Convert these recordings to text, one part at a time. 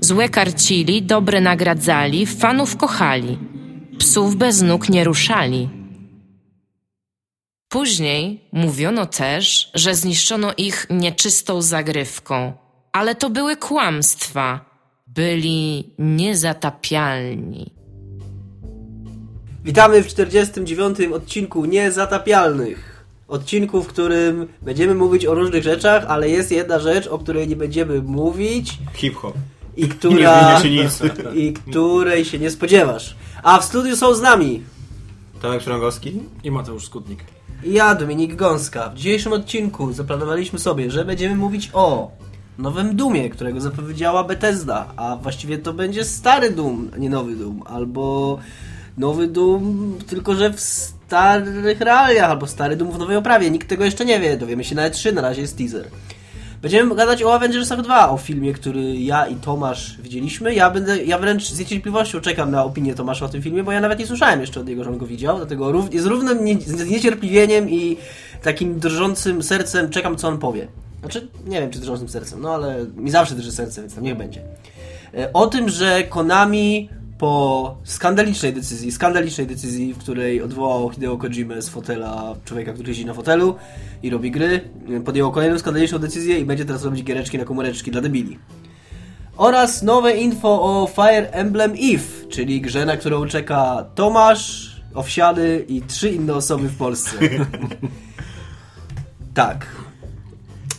Złe karcili, dobre nagradzali, fanów kochali. Psów bez nóg nie ruszali. Później mówiono też, że zniszczono ich nieczystą zagrywką, ale to były kłamstwa. Byli niezatapialni. Witamy w 49. odcinku Niezatapialnych. Odcinku, w którym będziemy mówić o różnych rzeczach, ale jest jedna rzecz, o której nie będziemy mówić Hip-hop. I która i której się nie spodziewasz. A w studiu są z nami Tomek Przyrągowski? I Mateusz Skutnik. i ja, Dominik Gąska. W dzisiejszym odcinku zaplanowaliśmy sobie, że będziemy mówić o nowym Dumie, którego zapowiedziała Bethesda, a właściwie to będzie stary Doom, a nie nowy Doom, albo nowy Doom, tylko że w starych realiach, albo stary Doom w nowej oprawie. Nikt tego jeszcze nie wie, dowiemy się na E3, na razie jest teaser. Będziemy gadać o Avengersach 2, o filmie, który ja i Tomasz widzieliśmy. Ja będę, ja wręcz z niecierpliwością czekam na opinię Tomasza o tym filmie, bo ja nawet nie słyszałem jeszcze od niego, że on go widział, dlatego rów, z równym nie, z niecierpliwieniem i takim drżącym sercem czekam, co on powie. Znaczy, nie wiem, czy drżącym sercem, no ale mi zawsze drży serce, więc tam niech będzie. E, O tym, że Konami po skandalicznej decyzji, skandalicznej decyzji, w której odwołał Hideo Kojimę z fotela człowieka, który siedzi na fotelu i robi gry, podjęło kolejną skandaliczną decyzję i będzie teraz robić giereczki na komóreczki dla debili. Oraz nowe info o Fire Emblem Eve, czyli grze, na którą czeka Tomasz, Owsiany i trzy inne osoby w Polsce. tak.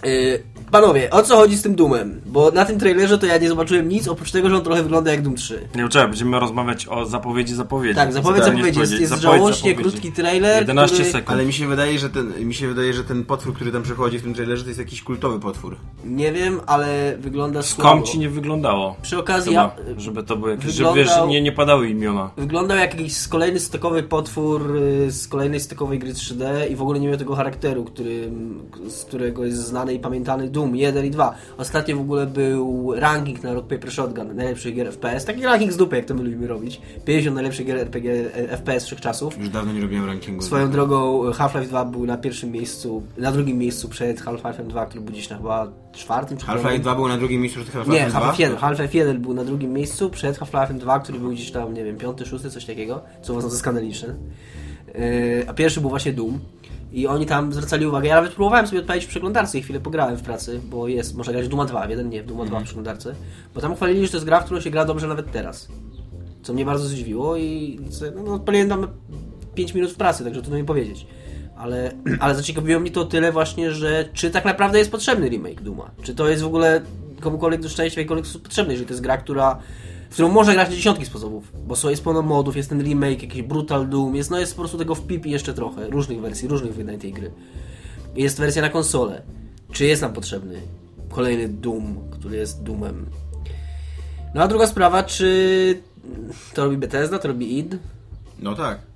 Y, panowie, o co chodzi z tym Doomem? Bo na tym trailerze to ja nie zobaczyłem nic, oprócz tego, że on trochę wygląda jak Doom 3. Nie czekaj, będziemy rozmawiać o zapowiedzi zapowiedzi. Tak, zapowiedź, zapowiedź. chciałem Jest, jest powiedzieć? żałośnie zapowiedź. krótki trailer. 11 który... sekund. Ale mi się wydaje, że ten, mi się wydaje, że ten potwór, który tam przychodzi w tym trailerze, to jest jakiś kultowy potwór. Nie wiem, ale wygląda słabo. Skąd ci nie wyglądało? Przy okazji ja, Chyba, żeby to były jakieś, wyglądał- żeby wiesz, nie, nie padały imiona. wyglądał jak jakiś kolejny stokowy potwór y, z kolejnej stokowej gry 3D i w ogóle nie miał tego charakteru, który, z którego jest znany i pamiętany Doom 1 i 2. Ostatnio w ogóle był ranking na Rock Paper Shotgun najlepszych gier FPS. Taki ranking z dupy, jak to my lubimy robić. 50 najlepszych gier RPG e, FPS wszechczasów. Już dawno nie robiłem rankingu. Swoją drogą Half-Life 2 był na pierwszym miejscu, na drugim miejscu przed Half-Life 2, który był gdzieś na chyba czwartym czy Half-Life piątym. 2 był na drugim miejscu przed Half-Life Nie, 2? Half-Life 1. Half-Life 1 był na drugim miejscu przed Half-Life 2, który był gdzieś tam, nie wiem, piąty, szósty, coś takiego, co uważam za skandaliczne. Yy, a pierwszy był właśnie Doom. I oni tam zwracali uwagę. Ja nawet próbowałem sobie odpalić w przeglądarce i chwilę pograłem w pracy, bo jest, można grać w Duma 2, w jeden nie, w Duma 2 w przeglądarce. Bo tam chwalili, że to jest gra, w którą się gra dobrze nawet teraz. Co mnie bardzo zdziwiło i no, no, odpaliłem tam 5 minut w pracy, także trudno mi powiedzieć. Ale, ale zaciekawiło mnie to tyle właśnie, że czy tak naprawdę jest potrzebny remake Duma? Czy to jest w ogóle komukolwiek do szczęścia sposób potrzebny, jeżeli to jest gra, która w którą można grać na dziesiątki sposobów, bo są, jest pełno modów, jest ten remake, jakiś Brutal Doom, jest, no jest po prostu tego w pipi jeszcze trochę, różnych wersji, różnych wydań tej gry. Jest wersja na konsolę. Czy jest nam potrzebny kolejny Doom, który jest Doomem? No a druga sprawa, czy to robi Bethesda, to robi id? No tak.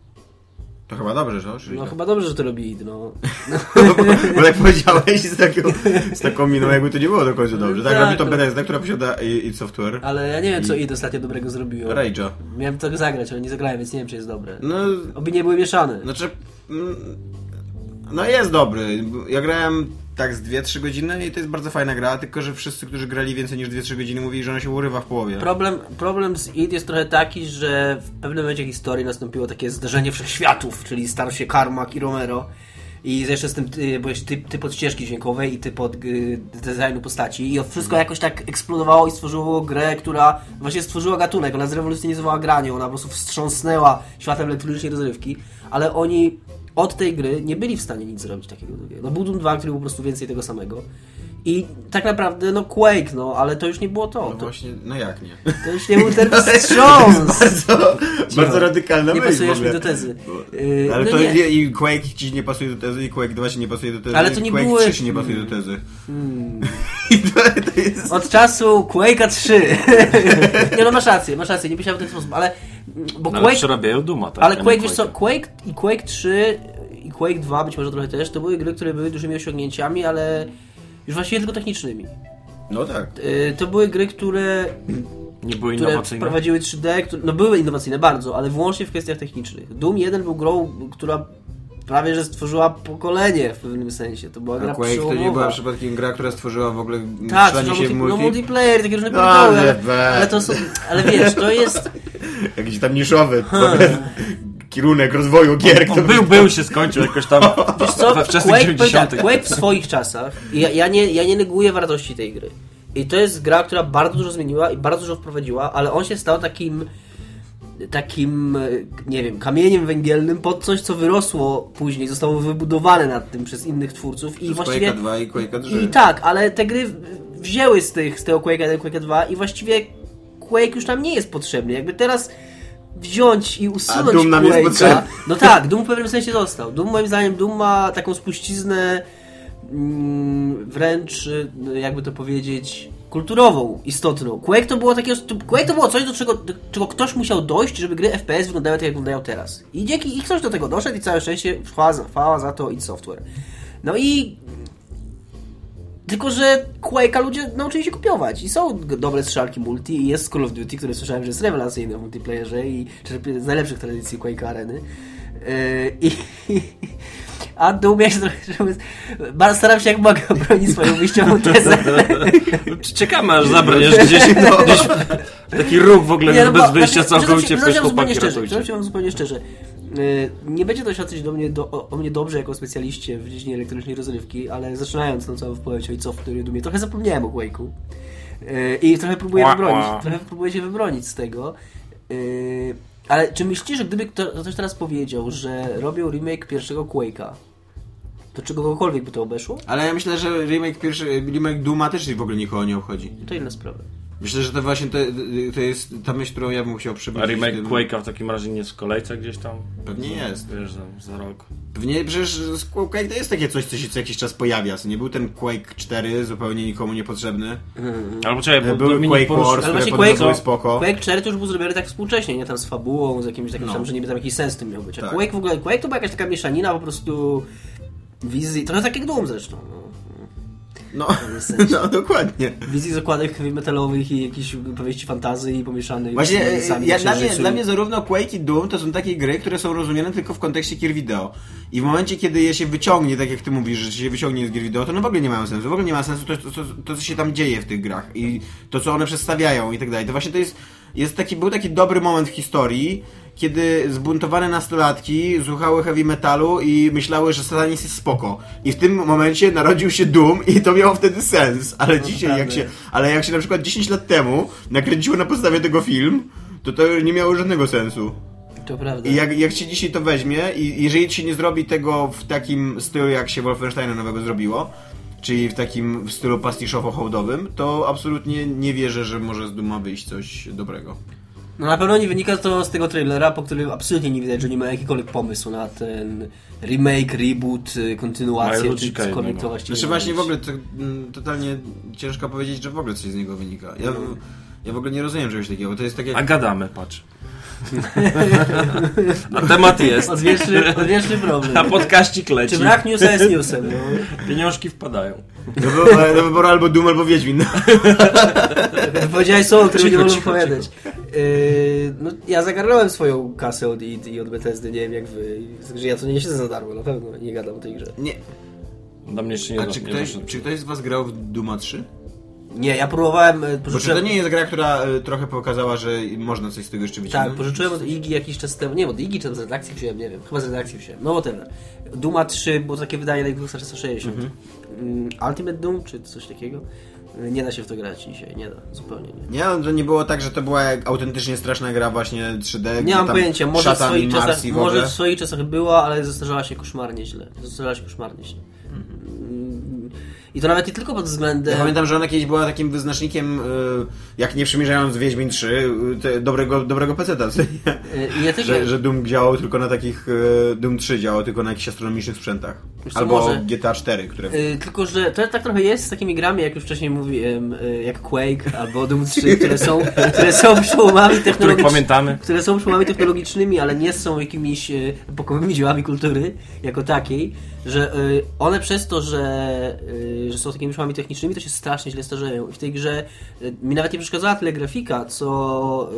To chyba dobrze, że? No chyba dobrze, że to robi id, no. No, bo, bo jak powiedziałeś z taką, z taką miną, jakby to nie było do końca dobrze. Tak, Tak, robi to no. Bethesda, która posiada id Software. Ale ja nie wiem, co id ostatnio dobrego zrobiło. Rage'a. Miałem to zagrać, ale nie zagrałem, więc nie wiem, czy jest dobre. No, Opinie były mieszane. znaczy... mm, No jest dobry. Ja grałem tak z 2-3 godziny i to jest bardzo fajna gra, tylko że wszyscy, którzy grali więcej niż 2-3 godziny mówili, że ona się urywa w połowie. Problem, problem z id jest trochę taki, że w pewnym momencie historii nastąpiło takie zderzenie wszechświatów, czyli starł się Carmack i Romero. I jeszcze z tym ty, byłeś typ, typ od ścieżki dźwiękowej i typ od y, designu postaci. I wszystko jakoś tak eksplodowało i stworzyło grę, która właśnie stworzyła gatunek. Ona zrewolucjonizowała granie, ona po prostu wstrząsnęła światem elektronicznej rozrywki. Ale oni od tej gry nie byli w stanie nic zrobić takiego drugiego. No Doom 2, który był po prostu więcej tego samego. I tak naprawdę, no Quake, no, ale to już nie było to. No to, właśnie, no jak nie? to już nie był ten wstrząs. bardzo, bardzo radykalna Nie myśl w pasujesz mi do tezy. Yy, Ale no to nie. nie. i Quake ci nie pasuje do tezy, i Quake 2 ci nie pasuje do tezy, Ale to i nie Quake były- 3 ci nie pasuje do tezy. I to, to jest... Od czasu Quake'a 3. nie no, masz rację, masz rację, nie pisałem w ten sposób, ale... Bo No, Quake, przerabiają Duma, tak? ale nie Quake, wiesz co. Quake i Quake 3 i Quake 2 być może trochę też, to były gry, które były dużymi osiągnięciami, ale już właściwie tylko technicznymi. No tak. Y, To były gry, które, Nie były które innowacyjne? wprowadziły 3D, które, no były innowacyjne bardzo, ale wyłącznie w kwestiach technicznych. Doom 1 był grą, która prawie że stworzyła pokolenie w pewnym sensie. To była gra A Quake to nie była przypadkiem gra, która stworzyła w ogóle Tak, się w multi, no, multi? multiplayer, takie różne pierdoły, ale, ale to są, ale wiesz, to jest, Jakiś tam niszowy kierunek rozwoju gier. On kto był, był się skończył jakoś tam wiesz co, we wczesnych Quake, powiem 90 tak, Quake w swoich czasach, ja, ja, nie, ja nie neguję wartości tej gry. I to jest gra, która bardzo dużo zmieniła i bardzo dużo wprowadziła, ale on się stał takim takim, nie wiem, kamieniem węgielnym pod coś, co wyrosło później, zostało wybudowane nad tym przez innych twórców i Przez właściwie... Quake'a 2 i Quake'a 3. I tak, ale te gry wzięły z, tych, z tego Quake'a 1 Quake'a 2 i właściwie Quake już nam nie jest potrzebny. Jakby teraz wziąć i usunąć A Doom nam jest potrzebny. No tak, Doom w pewnym sensie został. Doom moim zdaniem Doom ma taką spuściznę mm, wręcz, y, jakby to powiedzieć, kulturową, istotną. Quake to było takie, Quake to było coś, do czego, do czego ktoś musiał dojść, żeby gry FPS wyglądały tak, jak wyglądają teraz. I dzięki, i ktoś do tego doszedł i całe szczęście chwała, za- chwała za to id Software. No i tylko, że Quake'a ludzie nauczyli się kupiować i są dobre strzelki multi i jest Call of Duty, który słyszałem, że jest rewelacyjny w multiplayerze i czerpie z najlepszych tradycji Quake'a areny. Yy, I, a ja się trochę, żeby, staram się jak mogę bronić swoją wyjściową tezę. Czekamy aż zabraniesz gdzieś, gdzieś taki róg w ogóle Nie, no bez bo- wyjścia znaczy, całkowicie przez chłopaki ratujcie. zupełnie szczerze. Yy, Nie będzie to świadczyć do mnie, do, o, o mnie dobrze jako specjaliście w dziedzinie elektronicznej rozrywki, ale zaczynając tą całą wypowiedź o Software Dumie, trochę zapomniałem o Quake'u. Yy, I trochę próbuję wybronić, trochę próbuję się wybronić z tego. Yy, Ale czy myślicie, że gdyby kto, ktoś teraz powiedział, że robią remake pierwszego Quake'a, to czy kogokolwiek by to obeszło? Ale ja myślę, że remake pierwszy, remake Duma też w ogóle nikogo nie obchodzi. To inna sprawa. Myślę, że to właśnie to, to jest ta myśl, którą ja bym chciał A przybliżyć. remake tym- Quake'a w takim razie nie jest w kolejce gdzieś tam? Pewnie jest. Wiesz, za, za rok. Pewnie przecież Quake to jest takie coś, co się co jakiś czas pojawia. Nie był ten Quake 4 zupełnie nikomu niepotrzebny. Albo czekaj, bo Były Dominik Quake poruszył- Wars, Ale które Quake, były spoko. Quake 4 to już był zrobiony tak współcześnie, nie tam z fabułą, z jakimś takim No. tam, że niby tam jakiś sens tym miał być. A Tak. Quake w ogóle, Quake to była jakaś taka mieszanina po prostu wizji, trochę tak jak Doom zresztą. No. No, sensie. no dokładnie. Wizji zakładek heavy metalowych i jakichś powieści fantazy i pomieszanych Właśnie, ja, dla, mnie, dla mnie zarówno Quake i Doom to są takie gry, które są rozumiane tylko w kontekście gier wideo. I w momencie, kiedy je się wyciągnie, tak jak ty mówisz, że się wyciągnie z gier wideo, to one w ogóle nie mają sensu. W ogóle nie ma sensu to, to, to, to co się tam dzieje w tych grach i to, co one przedstawiają i tak dalej. To właśnie to jest, jest taki, był taki dobry moment w historii, kiedy zbuntowane nastolatki słuchały heavy metalu i myślały, że satanizm jest spoko. I w tym momencie narodził się Doom i to miało wtedy sens. Ale dzisiaj, jak się, ale jak się na przykład 10 lat temu nakręciło na podstawie tego film, to to nie miało żadnego sensu. To prawda. I jak, jak się dzisiaj to weźmie i jeżeli się nie zrobi tego w takim stylu, jak się Wolfensteina nowego zrobiło, czyli w takim stylu pastiszowo-hołdowym, to absolutnie nie wierzę, że może z Duma wyjść coś dobrego. No na pewno nie wynika to z tego trailera, po którym absolutnie nie widać, że nie ma jakikolwiek pomysł na ten remake, reboot, y, kontynuację, czy cokolwiek to właściwie Znaczy właśnie w ogóle to, mm, totalnie ciężko powiedzieć, że w ogóle coś z niego wynika. Ja, ja w ogóle nie rozumiem czegoś takiego, bo to jest tak jak... A gadamy, patrz. A temat jest. Odwieczny, odwieczny problem. A podkaścik leci. Czy brak newsa jest newsem? No. Pieniążki wpadają. Do wyboru, do wyboru albo Doom, albo Wiedźmin. Powiedziałeś słowo, które nie wolno powiedzieć. Yy, no, ja zagarnąłem swoją kasę od id i od Bethesdy, nie wiem jak wy. Że ja to nie siedzę za darmo, na pewno nie gadam o tej grze. Nie. Dla mnie jeszcze nie A do- czy nie ktoś, czy ktoś z was grał w Duma 3? Nie, ja próbowałem, e, Bo czy to pożyczyłem, nie jest gra, która y, trochę pokazała, że można coś z tego jeszcze wyciągnąć? tak, pożyczyłem od Igi jakiś czas temu, nie, od Igi czy z redakcji wziąłem, nie wiem, chyba z redakcji wziąłem, no whatever. Duma 3 było takie wydanie na Xboxa 360. Mm, Ultimate Doom czy coś takiego? Y, Nie da się w to grać dzisiaj, nie da, zupełnie nie. Nie, no, to nie było tak, że to była jak autentycznie straszna gra właśnie 3D. Nie mam pojęcia, może w, swoich czasach, może w swoich czasach była, ale zestarzała się koszmarnie źle. Zestarzała się koszmarnie źle. I to nawet nie tylko pod względem... Ja pamiętam, że ona kiedyś była takim wyznacznikiem, y, jak nie przymierzając Wiedźmin 3, y, dobrego, dobrego peceta. Y, ja też- że, że Doom działał tylko na takich, Doom 3 działał tylko na jakichś astronomicznych sprzętach. Co, Albo może- GTA 4, które... Tylko, że to tak trochę jest z takimi grami, jak już wcześniej mówiłem, jak Quake albo Doom 3, które są, które są przełomami technologicznymi. pamiętamy. które są przełomami technologicznymi, ale nie są jakimiś epokowymi dziełami kultury jako takiej, że one przez to, że, że są takimi przełomami technicznymi, to się strasznie źle starzeją. I w tej grze e, mi nawet nie przeszkadzała tyle grafika, co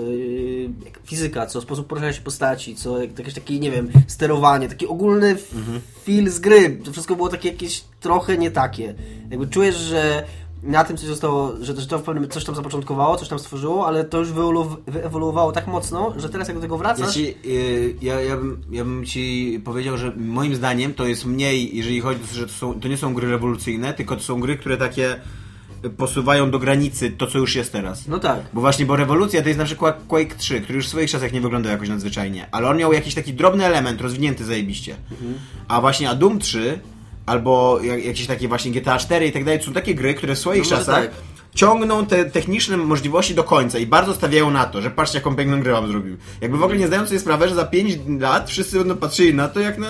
jak fizyka, co sposób poruszania się postaci, co jak- jakieś takie, nie wiem, sterowanie, taki ogólny f- feel z gry. To wszystko było takie jakieś trochę nie takie. Jakby czujesz, że na tym coś zostało, że, to w pewnym coś tam zapoczątkowało, coś tam stworzyło, ale to już wyewolu- wyewoluowało tak mocno, że teraz jak do tego Ja, wracasz, ci, y, ja, ja, bym, ja bym ci powiedział, że moim zdaniem to jest mniej, jeżeli chodzi o to, że to, są, to nie są gry rewolucyjne, tylko to są gry, które takie posuwają do granicy to, co już jest teraz. no tak. Bo właśnie, bo rewolucja to jest na przykład Quake 3, który już w swoich czasach nie wyglądał jakoś nadzwyczajnie, ale on miał jakiś taki drobny element rozwinięty zajebiście. A właśnie a Doom 3 albo jak, jakieś takie właśnie GTA 4 i tak dalej, to są takie gry, które w swoich No może czasach tak. ciągną te techniczne możliwości do końca i bardzo stawiają na to, że patrzcie jaką piękną grę wam zrobił. Jakby w ogóle nie zdając sobie sprawy, że za 5 lat wszyscy będą patrzyli na to jak na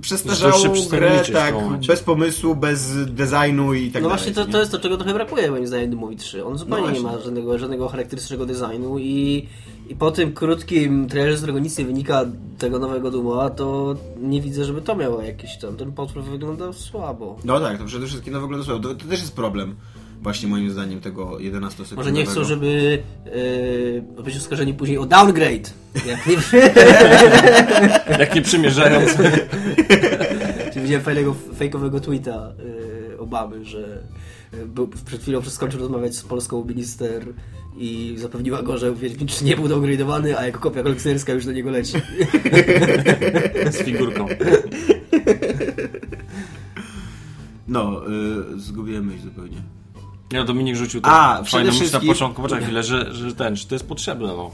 przestarzałą grę, tak, bez pomysłu, bez designu i tak no dalej. właśnie to, to jest to, czego trochę brakuje moim zdaniem Doomowi 3. On zupełnie No nie ma żadnego, żadnego charakterystycznego designu i, i po tym krótkim trailerze, z którego nic nie wynika tego nowego Dooma, to nie widzę, żeby to miało jakieś tam, ten potwór wygląda słabo. No tak, to przede wszystkim no wygląda słabo. To, to też jest problem, właśnie moim zdaniem, tego 11 sekundowego. Może nie chcą, żeby yy, być oskarżeni później o downgrade. Jak nie Jak nie przymierzając. Czy widziałem fajnego, fejkowego tweeta y, Obamy, że y, był, przed chwilą skończył rozmawiać z polską minister i zapewniła go, że Wiedźmin 3 nie był dowgradowany, a jako kopia kolekcjonerska już do niego leci. Z figurką. No, y, zgubiłem myśl zupełnie. Ja Dominik rzucił A, tak przede fajną myśl na początku, poczekaj chwilę, że, że ten, czy to jest potrzebne, no.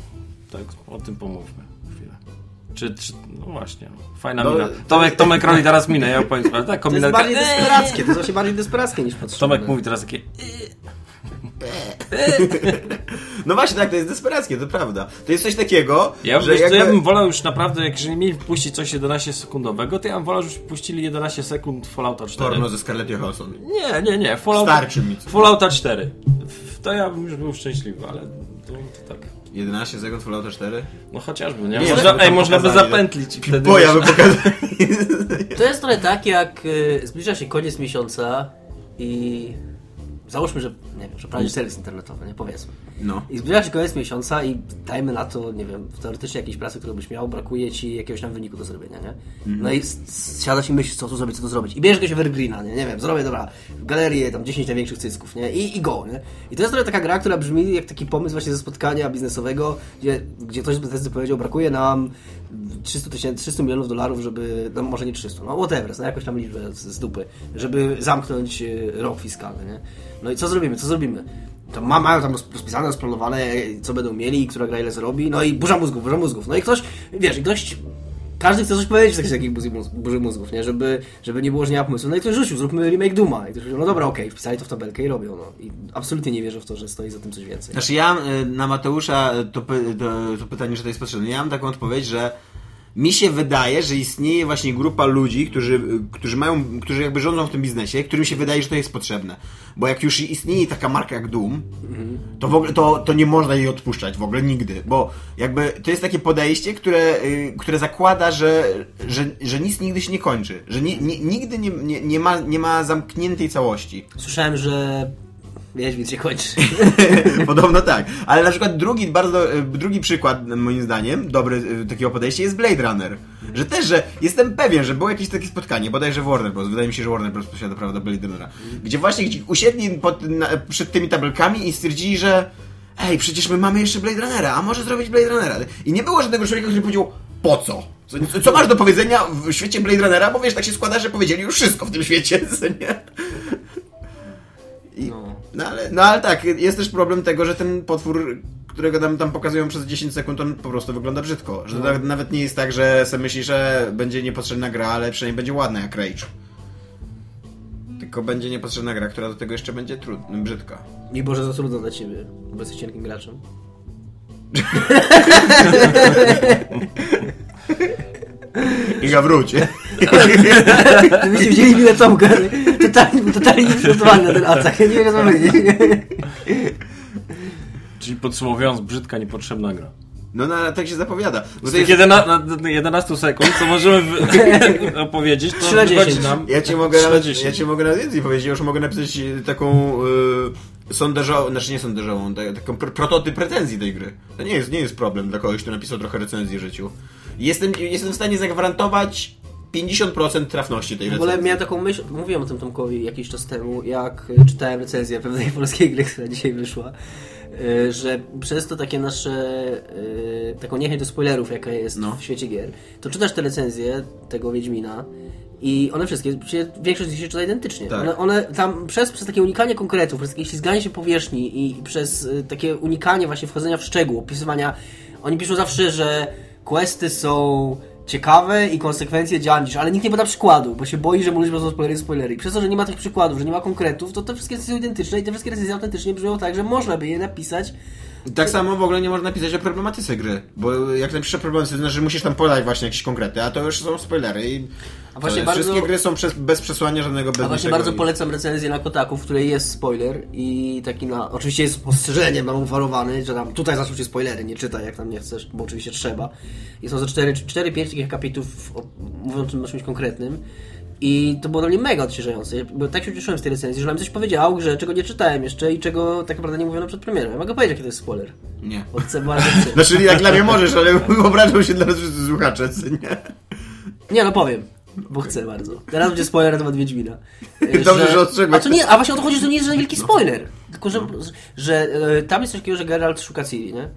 Tak, o tym pomówmy chwilę. Czy, czy no właśnie, fajna No, mina. to- Tomek, Tomek robi teraz minę, ja opowiem, ale tak, To jest bardziej desperackie, to jest właśnie bardziej desperackie niż potrzebne. Tomek mówi teraz takie... No właśnie, tak, to jest desperackie, to prawda. To jest coś takiego, Ja, że wiesz, jakby... co, ja bym wolał już naprawdę, jak jeżeli mieli puścić coś 11 sekundowego, to ja bym wolał, żebyśmy puścili 11 sekund Fallouta 4. Porno ze Scarlett Johansson. Nie, nie, nie, Fallout, Starczy mi. Fallouta 4. To ja bym już był szczęśliwy, ale to, to tak. 11 sekund Fallouta 4? No chociażby, nie? Nie, można, ej, można by pokazali, zapętlić i wtedy... Bo ja by pokazał. To jest trochę tak, jak y, zbliża się koniec miesiąca i załóżmy, że nie wiem, że prowadzisz serwis internetowy, nie powiedzmy. No. I zbliża się koniec miesiąca i dajmy na to, nie wiem, teoretycznie jakiejś pracy, którą byś miał, brakuje ci jakiegoś tam wyniku do zrobienia, nie? No i siadasz i myślisz, co tu zrobić, co tu zrobić. I bierzesz jakiegoś Evergreena, nie? Nie wiem, zrobię, dobra, galerię, tam 10 największych cysków, nie? I, i go, nie? I to jest trochę taka gra, która brzmi jak taki pomysł właśnie ze spotkania biznesowego, gdzie, gdzie ktoś z Bethesdy powiedział, brakuje nam 300 tysięcy, 300 milionów dolarów, żeby, no może nie 300, no whatever, no jakoś tam liczbę z, z dupy, żeby zamknąć e, rok fiskalny, nie? No i co zrobimy, co zrobimy? To ma, mają tam roz- rozpisane, rozplanowane, co będą mieli która gra ile zrobi, no i burza mózgów, burza mózgów. No i ktoś, wiesz, i ktoś, każdy chce coś powiedzieć w takich burzy, burzy mózgów, nie? Żeby, żeby nie było, że nie ma pomysłu. No i ktoś rzucił, zróbmy remake Duma. I ktoś powiedział, no dobra, okej, wpisali to w tabelkę i robią, no. I absolutnie nie wierzę w to, że stoi za tym coś więcej. Znaczy ja y, na Mateusza y, to, py- to, to pytanie, że to jest potrzebne. Ja mam taką odpowiedź, że mi się wydaje, że istnieje właśnie grupa ludzi, którzy, którzy mają, którzy jakby rządzą w tym biznesie, którym się wydaje, że to jest potrzebne. Bo jak już istnieje taka marka jak Doom, to w ogóle to, to nie można jej odpuszczać w ogóle nigdy. Bo jakby to jest takie podejście, które, y, które zakłada, że, że, że nic nigdy się nie kończy. Że ni, ni, nigdy nie, nie, nie, ma, nie ma zamkniętej całości. Słyszałem, że Wiedźmin się kończy. Podobno tak. Ale na przykład drugi bardzo, e, drugi przykład, moim zdaniem, dobry e, takiego podejścia jest Blade Runner. Że też, że jestem pewien, że było jakieś takie spotkanie, bodajże w Warner Bros. Wydaje mi się, że Warner Bros. posiada prawo do Blade Runnera. Gdzie właśnie gdzie usiedli pod, na, przed tymi tabelkami i stwierdzili, że ej, przecież my mamy jeszcze Blade Runnera, a może zrobić Blade Runnera. I nie było żadnego człowieka, który powiedział, po co? Co, co masz do powiedzenia w świecie Blade Runnera? Bo wiesz, tak się składa, że powiedzieli już wszystko w tym świecie, co nie? I, No. No. ale, no ale tak, jest też problem tego, że ten potwór, którego tam, tam pokazują przez 10 sekund, on po prostu wygląda brzydko. Że to nawet- nie jest tak, że sobie myśli, że będzie niepotrzebna gra, ale przynajmniej będzie ładna jak Rage. Tylko będzie niepotrzebna gra, która do tego jeszcze będzie trudna, brzydka. I Boże, za trudno dla ciebie, bo jesteś cienkim graczem. Iga, wróć. Gdybyście widzieli minę Tomka, totalnie, totalnie nieprzygotowany na ten atak, ja nie wiem co powiedzieć. Czyli podsumowując, brzydka, niepotrzebna gra. No, no ale tak się zapowiada. Bo Z to tych jest, 11, na- na 11 sekund, co możemy w, opowiedzieć, to Trzy na wychodzi dziesięć. nam... ja ci mogę na nawet, ja ci mogę nawet więcej powiedzieć. Ja już mogę napisać y, taką y, sondażową, znaczy nie sondażową, ta- taką pr prototyp recenzji tej gry. To nie jest, nie jest problem dla kogoś, kto napisał trochę recenzji w życiu. Jestem, jestem w stanie zagwarantować 50% trafności tej W ogóle recenzji. miałem taką myśl, mówiłem o tym Tomkowi jakiś czas temu, jak y, czytałem recenzję pewnej polskiej gry, która dzisiaj wyszła, y, że przez to takie nasze, y, taką niechęć do spoilerów, jaka jest No. w świecie gier, to czytasz te recenzje tego Wiedźmina i one wszystkie, większość z nich się czyta identycznie. Tak. One, one tam przez, przez takie unikanie konkretów, przez takie ślizganie się powierzchni i przez y, takie unikanie właśnie wchodzenia w szczegół, opisywania, oni piszą zawsze, że questy są ciekawe i konsekwencje działań, ale nikt nie poda przykładu, bo się boi, że mówisz, że są spoilery, spoilery. I przez to, że nie ma tych przykładów, że nie ma konkretów, to te wszystkie są identyczne i te wszystkie recenzje autentycznie brzmią tak, że można by je napisać Tak samo w ogóle nie można napisać o problematyce gry, bo jak napiszesz o problematyce, to znaczy, że musisz tam podać właśnie jakieś konkrety, a to już są spoilery i A właśnie bardzo- wszystkie gry są przez, bez przesłania żadnego bez A właśnie bardzo i- polecam recenzję na Kotaku, w której jest spoiler i taki na... Oczywiście jest ostrzeżeniem nam oferowany, że tam tutaj zaczną się spoilery, nie czytaj jak tam nie chcesz, bo oczywiście trzeba. I są ze 4-5 takich akapitów mówiącym o czymś konkretnym. I to było dla mnie mega odświeżające, bo tak się cieszyłem z tej recenzji, że nam coś powiedział, że czego nie czytałem jeszcze i czego tak naprawdę nie mówiono przed premierą. Ja mogę powiedzieć, jaki to jest spoiler. Nie. Od C. Znaczy jak dla mnie możesz, ale wyobrażam się dla nas wszyscy słuchacze, co nie? Nie no powiem, bo chcę bardzo. Teraz będzie spoiler na temat Wiedźmina. Dobrze, że ostrzegłeś. A, to nie, a właśnie o to chodzi, że to nie jest żaden wielki spoiler. Tylko, że, że e, tam jest coś takiego, że Geralt szuka Ciri, nie?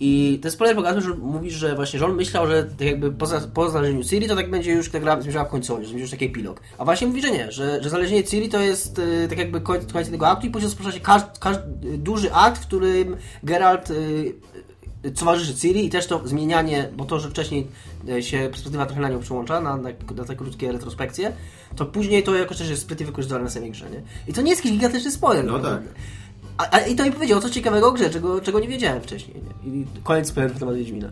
I ten spoiler pokazuje, że mówisz, że właśnie, że on myślał, że tak jakby po, po znalezieniu Ciri to tak będzie już ta gra zmierzała w końcowie, że będzie już taki epilog. A właśnie mówi, że nie, że, że znalezienie Ciri to jest e, tak jakby koń- koniec tego aktu i później rozpoczyna się każdy, duży akt, w którym Geralt e, towarzyszy Ciri i też to zmienianie, bo to, że wcześniej e, się perspektywa trochę na nią przełącza, na, na, na te krótkie retrospekcje, to później to jakoś też jest sprytnie wykorzystywane na samej grze, nie? I to nie jest jakiś gigantyczny spoiler. No naprawdę. A, a, I to mi powiedział coś ciekawego o grze, czego, czego nie wiedziałem wcześniej. Nie? I koniec na temat Wiedźmina.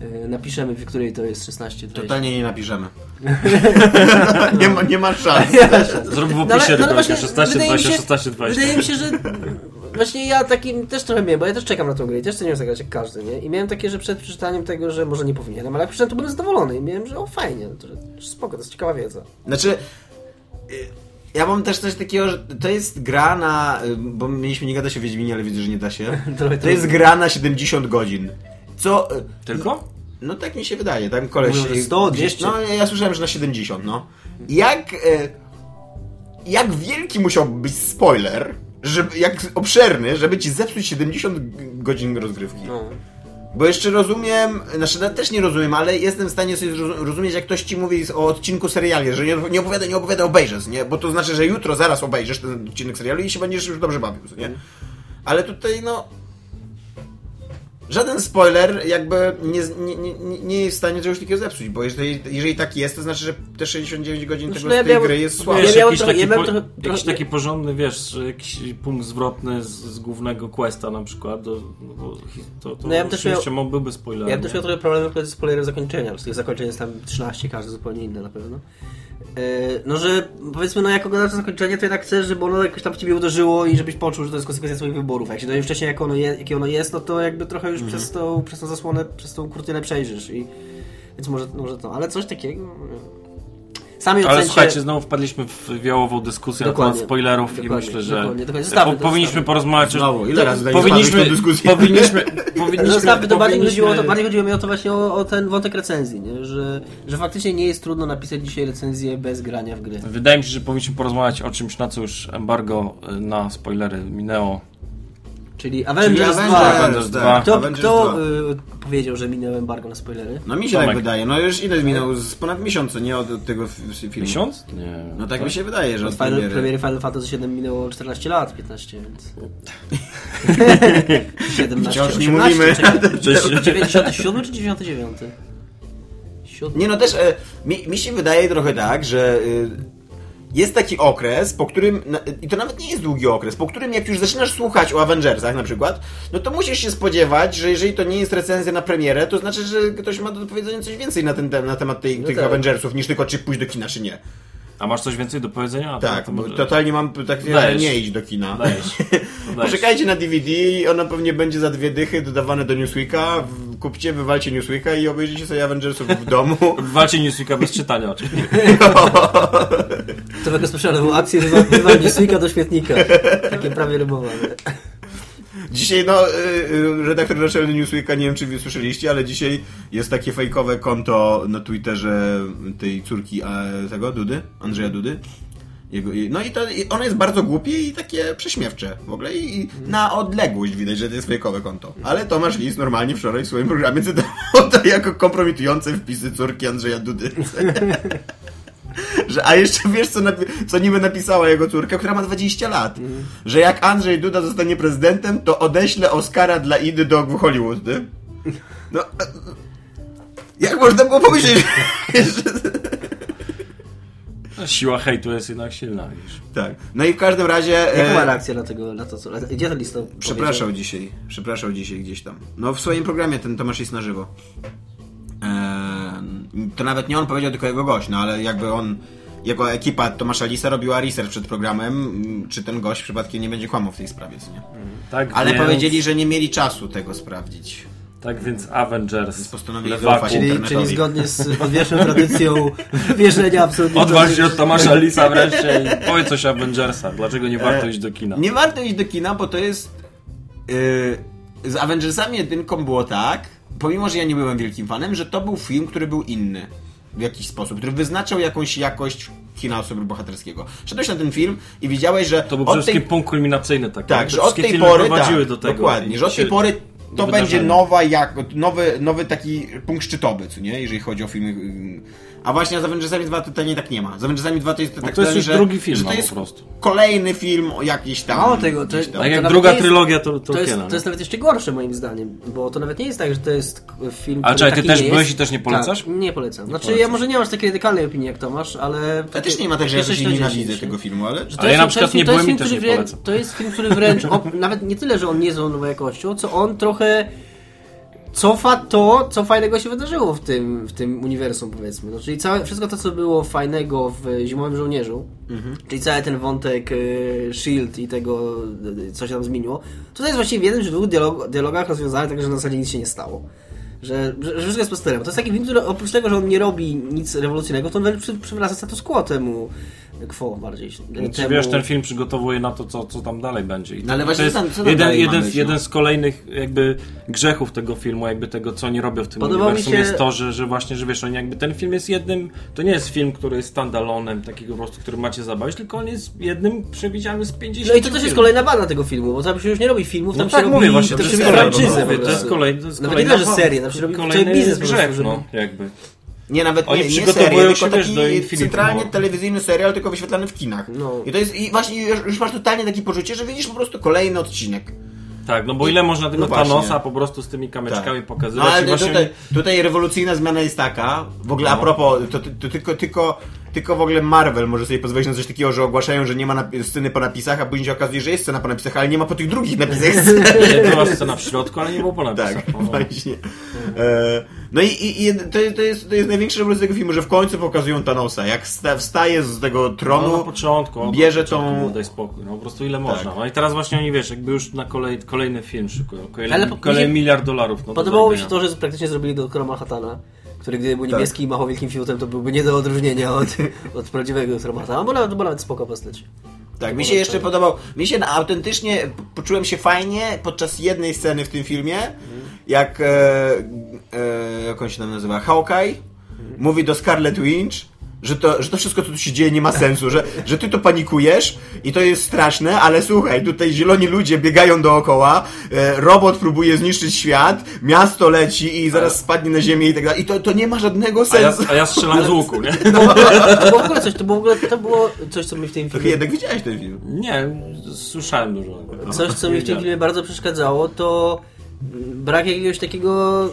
E, Napiszemy, w której to jest 16 20. Totalnie nie napiszemy. nie, ma, nie ma szans. Zrób w No opisie no no, właśnie 16, wydaje mi 20, się- 16, 20. Wydaje mi się, że właśnie ja takim też trochę miałem, bo ja też czekam na tą grę i też chcę nią zagrać jak każdy, nie? I miałem takie, że przed przeczytaniem tego, że może nie powinienem, ale jak przeczytałem, to byłem zadowolony i miałem, że o fajnie, to, że spoko, to jest ciekawa wiedza. Znaczy, y, ja mam też coś takiego, że to jest gra na, y, bo mieliśmy nie gadać o Wiedźminie, ale widzę, że nie da się. To jest gra na 70 godzin. Co... y, Tylko? No tak mi się wydaje, tam koleś... Mówią, że 100, 200. No ja słyszałem, że na 70, no. Jak... y, Jak wielki musiał być spoiler, żeby, jak obszerny, żeby ci zepsuć 70 godzin rozgrywki. No. Bo jeszcze rozumiem, znaczy no, też nie rozumiem, ale jestem w stanie sobie rozumieć, jak ktoś ci mówi o odcinku seriali, że nie, nie opowiada, nie opowiada, obejrzysz, nie? Bo to znaczy, że jutro zaraz obejrzysz ten odcinek serialu i się będziesz już dobrze bawił, nie? Ale tutaj, no... Żaden spoiler jakby nie, nie, nie, nie jest w stanie czegoś takiego zepsuć, bo jeżeli, jeżeli tak jest, to znaczy, że te 69 godzin Znaczy, tego, no ja z tej miałem- gry jest Ja słabe. Wiesz, miałem jakiś, trochę- taki, ja po, trochę- jakiś trochę- taki porządny, wiesz, jakiś punkt zwrotny z, z głównego questa na przykład, do, no, bo to, to No ja bym też miał- byłby spoiler. Ja też miał trochę problem ze spoilerem zakończenia, z tych zakończeń jest tam 13, każde zupełnie inne na pewno. E, No, że powiedzmy, no jak oglądasz to zakończenie, to jednak chcesz, żeby ono jakoś tam w ciebie uderzyło i żebyś poczuł, że to jest konsekwencja swoich wyborów. Jak się dowiesz wcześniej, jak ono je, jakie ono jest, no to jakby trochę już przez, tą, przez tą zasłonę, przez tą kurtynę przejrzysz. I, więc może, może to, ale coś takiego... Sami Ale ocencie- słuchajcie, znowu wpadliśmy w wiałową dyskusję na Dokładnie. temat spoilerów i myślę, że dokładnie, dokładnie. Zostawmy po, powinniśmy zostawmy. porozmawiać Znowu, ile razy powinniśmy, dyskusję? powinniśmy, powinniśmy, Zostawmy to bardziej powinniśmy- chodziło, to bardziej chodziło mi o to właśnie o, o ten wątek recenzji, nie? Że, że faktycznie nie jest trudno napisać dzisiaj recenzję bez grania w gry. Wydaje mi się, że powinniśmy porozmawiać o czymś, na co już embargo y, na spoilery minęło. Czyli Avengers, Czyli 2. Avengers tak, 2. Kto, Avengers kto 2. y, powiedział, że minęło embargo na spoilery? No mi się Tomek. tak wydaje, no już ile minął? Z ponad miesiąca, nie od od tego filmu. Miesiąc? Nie. No tak mi się wydaje, że Od od Final, premiery. premiery Final Fantasy VII minęło 14 lat, 15, więc... 17, Wciąż nie 18, mówimy. czekaj, Wcześniej. 97 czy 99? 7. Nie no też, e, mi, mi się wydaje trochę tak, że y, jest taki okres, po którym, i to nawet nie jest długi okres, po którym jak już zaczynasz słuchać o Avengersach na przykład, no to musisz się spodziewać, że jeżeli to nie jest recenzja na premierę, to znaczy, że ktoś ma do powiedzenia coś więcej na, ten, na temat tej, tych tak. Avengersów, niż tylko czy pójść do kina, czy nie. A masz coś więcej do powiedzenia? na Tak, bo Avengers- totalnie mam takie, że Dajesz. nie idź do kina. Dajesz. No dajesz. Poczekajcie na DVD, ono pewnie będzie za dwie dychy dodawane do Newsweeka, w- kupcie, wywalcie Newsweeka i obejrzyjcie sobie Avengersów w domu. Walcie Newsweeka bez czytania oczywiście. To taka specjalną akcję wywa- wywalnie Swika do śmietnika. Takie prawie rymowane. Dzisiaj, no, y, y, redaktor naczelny Newsweeka, nie wiem czy wy słyszeliście, ale dzisiaj jest takie fejkowe konto na Twitterze tej córki tego, Dudy, Andrzeja Dudy. Jego, no i to, i ono jest bardzo głupie i takie prześmiewcze w ogóle i, i na odległość widać, że to jest fejkowe konto. Ale Tomasz Lis normalnie wczoraj w swoim programie cytował to jako kompromitujące wpisy córki Andrzeja Dudy. Że, a jeszcze wiesz, co, co niby napisała jego córka, która ma 20 lat. Że jak Andrzej Duda zostanie prezydentem, to odeślę Oscara dla Idy do Hollywood. Nie? No, e, jak można było pomyśleć, że... Siła hejtu jest jednak silna, widzisz. Tak. No i w każdym razie... Jaka e, ma reakcja na, tego, na to, co... Gdzie ten list to Przepraszał powiedział? dzisiaj. Przepraszał dzisiaj gdzieś tam. No w swoim programie ten Tomasz jest na żywo. Eee, to nawet nie on powiedział, tylko jego gość, no ale jakby on, jego ekipa Tomasza Lisa robiła research przed programem, m, czy ten gość przypadkiem nie będzie kłamał w tej sprawie, co nie? Tak Ale więc, powiedzieli, że nie mieli czasu tego sprawdzić. Tak więc Avengers. postanowili zaufać Czyli, czyli zgodnie z odwieczną tradycją wierzenia absolutnie... Odważ się od Tomasza Lisa wreszcie i powiedz coś o Avengersach. Dlaczego nie warto iść do kina? Nie warto iść do kina, bo to jest... Yy, z Avengersami jedynką było tak, pomimo, że ja nie byłem wielkim fanem, że to był film, który był inny w jakiś sposób, który wyznaczał jakąś jakość kina superbohaterskiego. Szedłeś na ten film i widziałeś, że To był przede wszystkim tej, punkt kulminacyjny tak, Te że od wszystkie tej pory prowadziły tak, do tego. dokładnie, że od tej pory to będzie nowa jak, nowy, nowy taki punkt szczytowy, co nie, jeżeli chodzi o filmy. A właśnie z Avengersami 2 totalnie tak nie ma. Z Avengersami 2 to jest tak to jest już że, drugi film, że to no, jest po prostu. kolejny film jakiś tam. Mało tego, to, to, tam. Tak jak druga nie jest- trylogia to, To jest, Tolkiena. to jest nawet jeszcze gorsze moim zdaniem, bo to nawet nie jest tak, że to jest film, A czekaj, ty też nie byłeś jest. i też nie polecasz? Tak, nie polecam. Znaczy polecasz. ja może nie masz takiej radykalnej opinii jak Tomasz, ale... Ja też nie ma tak, że ja coś 40, nienawidzę tego filmu, ale... Że to Ale ja jest- na to przykład jest- nie to jest byłem i film, też nie który wręcz- polecam. To jest film, który wręcz, nawet nie tyle, że on nie jest nową jakością, co on trochę cofa to, co fajnego się wydarzyło w tym, w tym uniwersum, powiedzmy. No, czyli całe, wszystko to, co było fajnego w Zimowym Żołnierzu, czyli cały ten wątek e, S.H.I.E.L.D. i tego, e, co się tam zmieniło, to jest właściwie w jednym czy dwóch dialog, dialogach rozwiązane tak, że na zasadzie nic się nie stało. Że, że, że wszystko jest posterem. To jest taki film, który oprócz tego, że on nie robi nic rewolucyjnego, to on wręcz przy, przywraca status quo temu quo bardziej. Czy temu- wiesz, ten film przygotowuje na to, co, co tam dalej będzie. I No ale to właśnie jest tam- co jeden, jeden, być, jeden no? z kolejnych jakby grzechów tego filmu, jakby tego, co oni robią w tym Podobał mi uniwersum, się- jest to, że, że właśnie, że wiesz, oni jakby ten film jest jednym, to nie jest film, który jest standalonem, takiego po prostu, który macie zabawić, tylko on jest jednym przewidziany z 50 No i to też jest kolejna wada tego filmu, bo tam się już nie robi filmów, tam No się tak robi, mówię właśnie, to się jest robi kolejny, franczyzę mówię, po to jest kolejny, to jest Nawet nie kolejna, tyle, że robi kolejny cały biznes grzech, no, jakby. Nie, nawet Oni nie, nie serial, tylko wiesz, taki do Infinity centralnie telewizyjny serial, tylko wyświetlany w kinach. No. I to jest, i właśnie już, już masz totalnie takie poczucie, że widzisz po prostu kolejny odcinek. Tak, no bo ile można tego No właśnie. Thanosa po prostu z tymi kamyczkami Tak. pokazywać No, ale właśnie... tutaj, tutaj rewolucyjna zmiana jest taka, w ogóle a No. propos, to, to, to tylko, tylko, tylko w ogóle Marvel może sobie pozwolić na coś takiego, że ogłaszają, że nie ma sceny po napisach, a później się okazuje, że jest scena po napisach, ale nie ma po tych drugich napisach była scena w środku, ale nie było po napisach. Tak, No. właśnie. E, no i, i, i to, to, jest, to jest największa rewolucja tego filmu, że w końcu pokazują Thanosa, jak sta, wstaje z tego No, tronu, na początku, no, bierze na początku tą- daj spokój, no po prostu ile Tak. można. No i teraz właśnie oni, wiesz, jakby już na kolej, kolejny film szykują, kolejny, Ale po- kolejny miliard dolarów. No do Podobało mi się to, że praktycznie zrobili doktora Manhattana, który gdyby był Tak. niebieski i machał wielkim fiutem, to byłby nie do odróżnienia od, od prawdziwego doktora Manhattana, bo nawet, bo nawet spoko postać. Tak, mi się jeszcze podobał. Mi się autentycznie poczułem się fajnie podczas jednej sceny w tym filmie, jak e, e, jak on się tam nazywa? Hawkeye mówi do Scarlet Witch, że to, że to wszystko, co tu się dzieje, nie ma sensu, że, że ty to panikujesz i to jest straszne, ale słuchaj, tutaj zieloni ludzie biegają dookoła, e, robot próbuje zniszczyć świat, miasto leci i zaraz spadnie na ziemię i tak dalej. I to, to nie ma żadnego A ja, sensu. a ja strzelam z łuku, nie? To było, to było w ogóle coś, to było, w ogóle, to było coś, co mi w tym filmie jednak widziałeś ten film. Nie, słyszałem dużo. Coś, co mi w tym filmie bardzo przeszkadzało, to brak jakiegoś takiego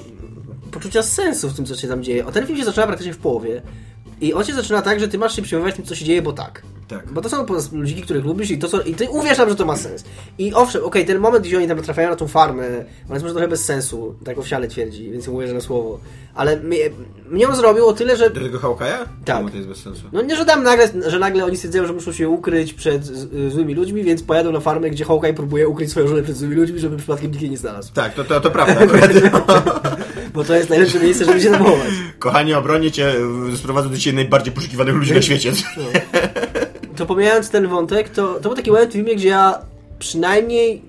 poczucia sensu w tym, co się tam dzieje. O ten film się zaczyna praktycznie w połowie. I on się zaczyna tak, że ty masz się przejmować tym, co się dzieje, bo tak. Tak. Bo to są po prostu ludziki, których lubisz i, to są, i ty uwierz nam, że to ma sens. I owszem, okej, ten moment, gdzie oni tam trafiają na tą farmę, on jest może trochę bez sensu, tak owsiale twierdzi, więc uwierzę na słowo. Ale mnie, mnie on zrobił o tyle, że Do tego Hawkeye'a? Tak. Czemu to jest bez sensu? No nie, że tam nagle, że nagle oni stwierdzają, że muszą się ukryć przed z, złymi ludźmi, więc pojadą na farmę, gdzie Hawkeye próbuje ukryć swoją żonę przed złymi ludźmi, żeby przypadkiem nikt jej nie znalazł. Tak, to, to, to prawda. akurat. Bo to jest najlepsze miejsce, żeby się zachować. Kochanie, obronię cię, y, sprowadzę do ciebie najbardziej poszukiwanych ludzi na świecie. To pomijając ten wątek, to, to był taki moment w filmie, gdzie ja przynajmniej y,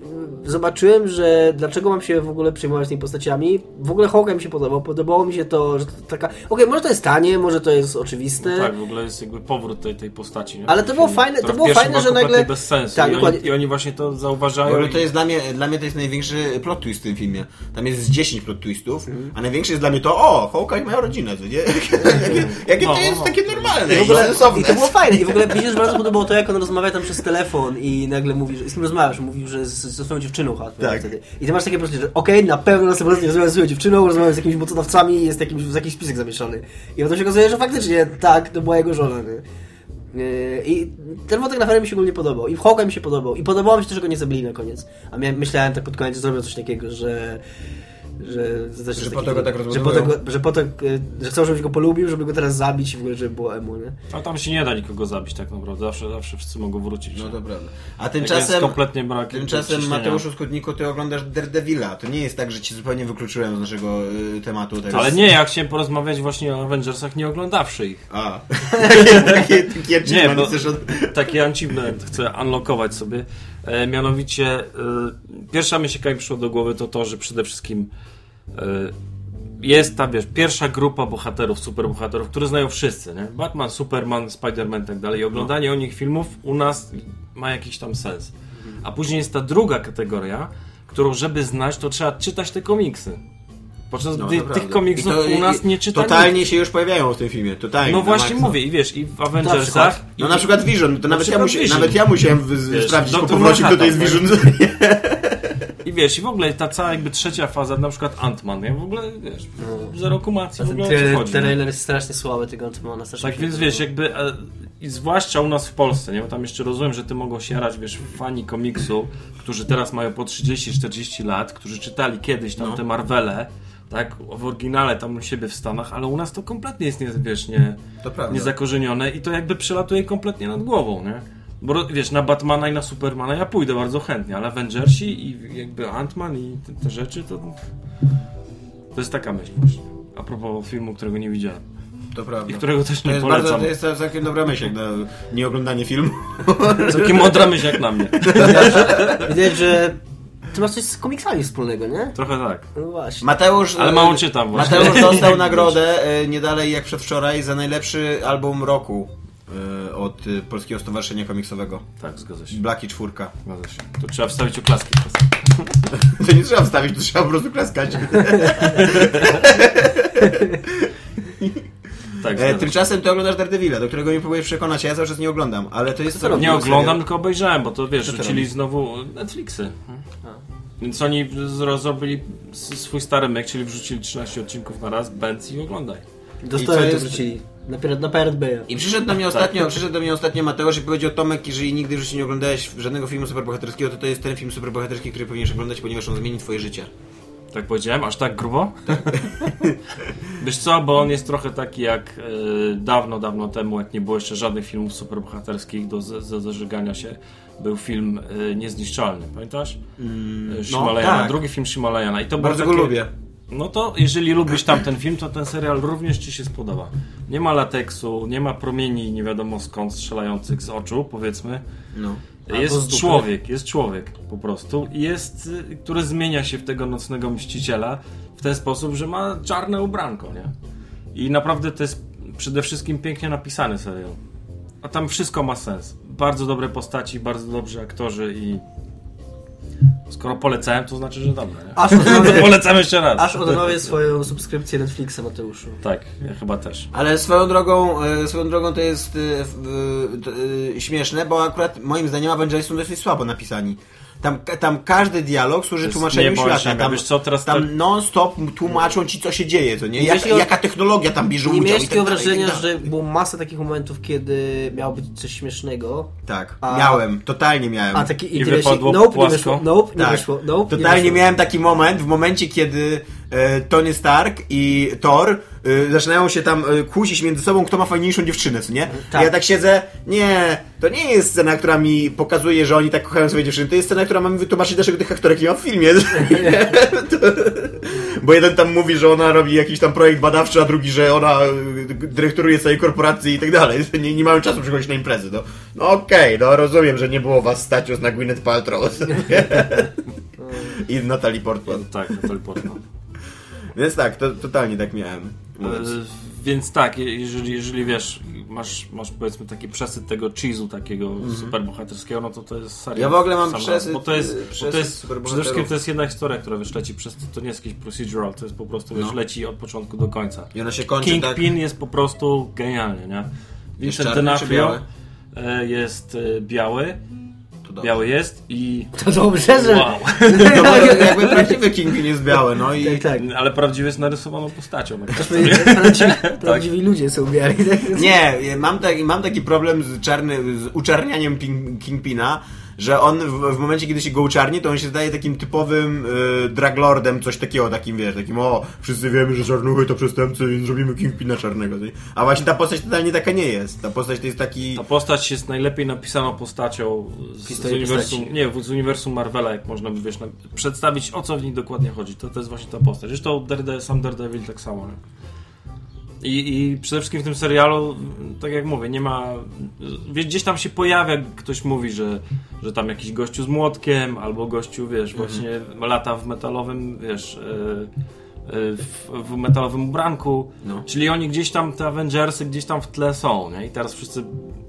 zobaczyłem, że dlaczego mam się w ogóle przejmować tymi postaciami. W ogóle Hawkeye mi się podobał. Podobało mi się to, że to taka... Okej, może to jest tanie, może to jest oczywiste. Tak, w ogóle jest jakby powrót tej, tej postaci. Nie? Ale to było fajne- to było fajne, że nagle- bez sensu. Tak, I, oni, I oni właśnie to zauważają. i- to jest dla mnie, dla mnie to jest największy plot twist w tym filmie. Tam jest z 10 plot twistów, a największy jest dla mnie to, o, Hawkeye ma rodzinę, co nie? Jakie, jakie No, to jest no. takie normalne I, w ogóle, sensowne. I to było fajne. I w ogóle mi się bardzo podobało to, jak on rozmawia tam przez telefon i nagle mówi, że z kim rozmawiasz? Mówił, że z, ze swoją dziewczyną Tak. wtedy. I ty masz takie poczucie, że okej, na pewno następnym razem nie rozmawiam ze swoją dziewczyną, rozmawiam z jakimiś mocodawcami i jest jakimś, w jakiś spisek zamieszany. I potem się okazuje, że faktycznie tak, to była jego żona. Nie? Yy, I ten wątek na mi się ogólnie podobał. I w Hawkeye mi się podobał. I podobało mi się też, że go nie zabili na koniec. A miałem, myślałem tak pod koniec, że zrobią coś takiego, że... Że, że, Że go tak że po rozbudują. to, go- że po to, y, że chcą, żebyś go polubił, żeby go teraz zabić i w ogóle, żeby było emu, nie? A tam się nie da nikogo zabić tak naprawdę. Zawsze, zawsze wszyscy mogą wrócić. No to prawda. A Jak tymczasem, kompletnie brak tymczasem. Mateuszu Skutniku, ty oglądasz Daredevila. To nie jest tak, że ci zupełnie wykluczyłem z naszego y, tematu. Teraz. Ale nie, ja chciałem porozmawiać właśnie o Avengersach, nie oglądawszy ich. A. takie, takie, takie Nie, achievement bo chcesz od... taki achievement chcę unlockować sobie. E, mianowicie, e, pierwsza myśl, jaka mi przyszła do głowy, to to, że przede wszystkim e, jest ta, wiesz, pierwsza grupa bohaterów, superbohaterów, które znają wszyscy, nie? Batman, Superman, Spider-Man i tak dalej. I oglądanie o nich filmów u nas ma jakiś tam sens. A później jest ta druga kategoria, którą żeby znać, to trzeba czytać te komiksy. Podczas No, gdy tych komiksów I to- u nas i- nie czyta Totalnie nikt. się już pojawiają w tym filmie. Totalnie. No na właśnie mówię, i wiesz, i w Na Avengersach... przykład? No na przykład Vision, to nawet ja, Vision. nawet ja musiałem Wiesz, sprawdzić po Doktor powrocie, kto to jest Manhattan, Vision. I wiesz, i w ogóle ta cała jakby trzecia faza, na przykład Ant-Man, ja w ogóle, wiesz, zero kumacji w Ten ogóle trailer, chodzi. nie? trailer jest strasznie słaby tego Antmana. strasznie Tak więc wiesz, jakby e, i zwłaszcza u nas w Polsce, nie? Bo tam jeszcze rozumiem, że ty mogą się jarać, wiesz, fani komiksu, którzy teraz mają po 30-40 lat, którzy czytali kiedyś tam No. te Marvele, tak, w oryginale tam u siebie w Stanach, ale u nas to kompletnie jest, nie, wiesz, nie, niezakorzenione i to jakby przelatuje kompletnie nad głową, nie? Bo wiesz, na Batmana i na Supermana ja pójdę bardzo chętnie, ale Avengersi i jakby Ant-Man i te, te rzeczy to... To jest taka myśl właśnie. A propos filmu, którego nie widziałem. To prawda. I którego też To nie jest, polecam. bardzo, to jest całkiem dobra myśl jak na nieoglądanie filmu. Całkiem mądra myśl jak na mnie. Widać, że ty masz coś z komiksami wspólnego, nie? Trochę tak. No właśnie. Mateusz... Ale e, mało czytam właśnie. Mateusz dostał nagrodę e, nie dalej jak przedwczoraj za najlepszy album roku e, od e, Polskiego Stowarzyszenia Komiksowego. Tak, zgadza się. Blaki czwórka. Zgadza się. To trzeba wstawić oklaski. To nie trzeba wstawić, to trzeba po prostu klaskać. Tak, E, tymczasem ty oglądasz Daredevila, do którego nie próbujesz przekonać, a ja cały czas nie oglądam, ale to jest... Co ty robisz? Nie oglądam, tylko obejrzałem, bo to wiesz, Co rzucili znowu Netflixy. Więc oni z- zrobili swój stary myk, czyli wrzucili 13 odcinków na raz, bęc i oglądaj. Dostałem to jest- wrzucili. Na, na PRB. I przyszedł do mnie ostatnio, przyszedł do mnie ostatnio Mateusz i powiedział Tomek, jeżeli nigdy w życiu nie oglądałeś żadnego filmu superbohaterskiego, to to jest ten film superbohaterski, który powinieneś oglądać, ponieważ on zmieni twoje życie. Tak powiedziałem? Aż tak grubo? Wiesz co, bo on jest trochę taki jak e, dawno, dawno temu, jak nie było jeszcze żadnych filmów superbohaterskich do zażegania się, był film e, Niezniszczalny, pamiętasz? Mm, Shimalajana, tak. drugi film Shimalajana. I to Bardzo takie, go lubię. No to jeżeli lubisz tamten film, to ten serial również Ci się spodoba. Nie ma lateksu, nie ma promieni nie wiadomo skąd strzelających z oczu, powiedzmy. No. Jest człowiek, jest człowiek po prostu. Jest, y, który zmienia się w tego nocnego mściciela w ten sposób, że ma czarne ubranko, nie? I naprawdę to jest przede wszystkim pięknie napisany serial. A tam wszystko ma sens. Bardzo dobre postaci, bardzo dobrzy aktorzy i skoro polecałem, to znaczy, że dobre. Nie? Aż To odnowię, polecam jeszcze raz. aż odnowię swoją subskrypcję Netflixa, Mateuszu. Tak, ja chyba też. Ale swoją drogą, e, swoją drogą to jest e, to, e, śmieszne, bo akurat moim zdaniem Avengersi są dosyć słabo napisani. Tam, tam każdy dialog służy tłumaczeniu świata. Tam, Wiesz co, teraz tam tak- non-stop tłumaczą ci, co się dzieje, to nie? Jak, jaka technologia tam bierze Nie udział miałeś i tak takiego i wrażenia, tak że było masa takich momentów, kiedy miało być coś śmiesznego. Tak, A- miałem, totalnie miałem. A taki I i się, wypadło nope, nie płasko? wyszło, nope, nie Tak. wyszło, nope, nie Totalnie wyszło. miałem taki moment w momencie, kiedy Tony Stark i Thor e, zaczynają się tam e, kłócić między sobą, kto ma fajniejszą dziewczynę, co nie? Tak. Ja tak siedzę, nie, to nie jest scena, która mi pokazuje, że oni tak kochają swoje dziewczyny, to jest scena, która ma mi wytłumaczyć, dlaczego tych aktorek nie ma w filmie. To- Bo jeden tam mówi, że ona robi jakiś tam projekt badawczy, a drugi, że ona e, dyrektoruje całej korporacji i tak dalej. Nie, nie mają czasu przychodzić na imprezy. No, no okej, no rozumiem, że nie było was stać na Gwyneth Paltrow. I Natalie Portman. Tak, Natalie Portman. Więc tak, to, totalnie tak miałem. E, Więc tak, je- jeżeli, jeżeli wiesz, masz, masz powiedzmy taki przesyt tego cheese'u takiego superbohaterskiego, no to to jest seria. Mhm. Ja w ogóle mam przesyt, raz. Bo to jest, y, bo przesyt to jest przede wszystkim to jest jedna historia, która wiesz, leci przez, to nie jest jakiś procedural, to jest po prostu, wiesz, No. leci od początku do końca. I ona się kończy tak... Kingpin jest po prostu genialny, nie? Vincent D'Onofrio e, jest e, biały, To dobrze. biały jest i... To dobrze, że... Wow. No bo jakby prawdziwy Kingpin jest biały, no i... Tak, tak. Ale prawdziwie jest narysowaną postacią. No, Prawdziwi, prawdziwi ludzie są biali. tak? Nie, mam taki, mam taki problem z, czarny, z uczarnianiem Kingpina, że on w, w momencie, kiedy się go uczarni, to on się zdaje takim typowym y, draglordem, coś takiego, takim wiesz, takim o, wszyscy wiemy, że czarnuchy to przestępcy, więc zrobimy Kingpina czarnego. nie? A właśnie ta postać totalnie taka nie jest. Ta postać to jest taki... Ta postać jest najlepiej napisaną postacią z, z uniwersum, nie, z uniwersum Marvela, jak można by wiesz, na, przedstawić o co w niej dokładnie chodzi. To, to jest właśnie ta postać. Zresztą Darede, sam Daredevil tak samo. Nie? I, I przede wszystkim w tym serialu, tak jak mówię, nie ma. Wiesz, gdzieś tam się pojawia, ktoś mówi, że, że tam jakiś gościu z młotkiem, albo gościu, wiesz, właśnie lata w metalowym, wiesz. e, e, w, w metalowym ubranku. No. Czyli oni gdzieś tam, te Avengersy gdzieś tam w tle są, nie? I teraz wszyscy,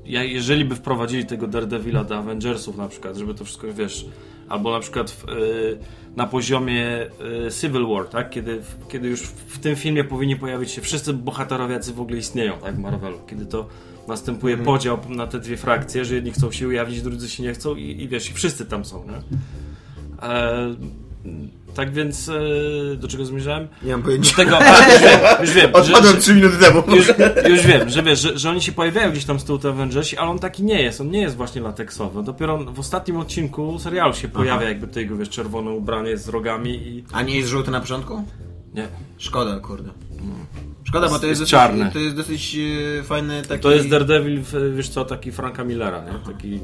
jeżeli by wprowadzili tego Daredevila do Avengersów na przykład, żeby to wszystko, wiesz, albo na przykład w, y, na poziomie y, Civil War, tak? Kiedy, kiedy już w, tym filmie powinni pojawić się wszyscy bohaterowie, jacy w ogóle istnieją, tak? W Marvelu. Kiedy to następuje podział na te dwie frakcje, że jedni chcą się ujawnić, drudzy się nie chcą i, i wiesz, i wszyscy tam są, nie? E, tak więc, e, do czego zmierzałem? Nie mam Do pojęcia. tego, a, już wiem, już wiem Odpadłem że, 3 minuty temu. już, już wiem, że wiesz, że, że oni się pojawiają gdzieś tam z tyłu te Avengersi, ale on taki nie jest, on nie jest właśnie lateksowy. Dopiero w ostatnim odcinku serialu się pojawia jakby to jego, wiesz, czerwone ubranie z rogami i... A nie jest żółty na początku? Nie. Szkoda, kurde. Szkoda, bo to jest, Jest dosyć, czarny. To jest dosyć e, fajny taki... To jest Daredevil, wiesz co, taki Franka Millera, nie? Taki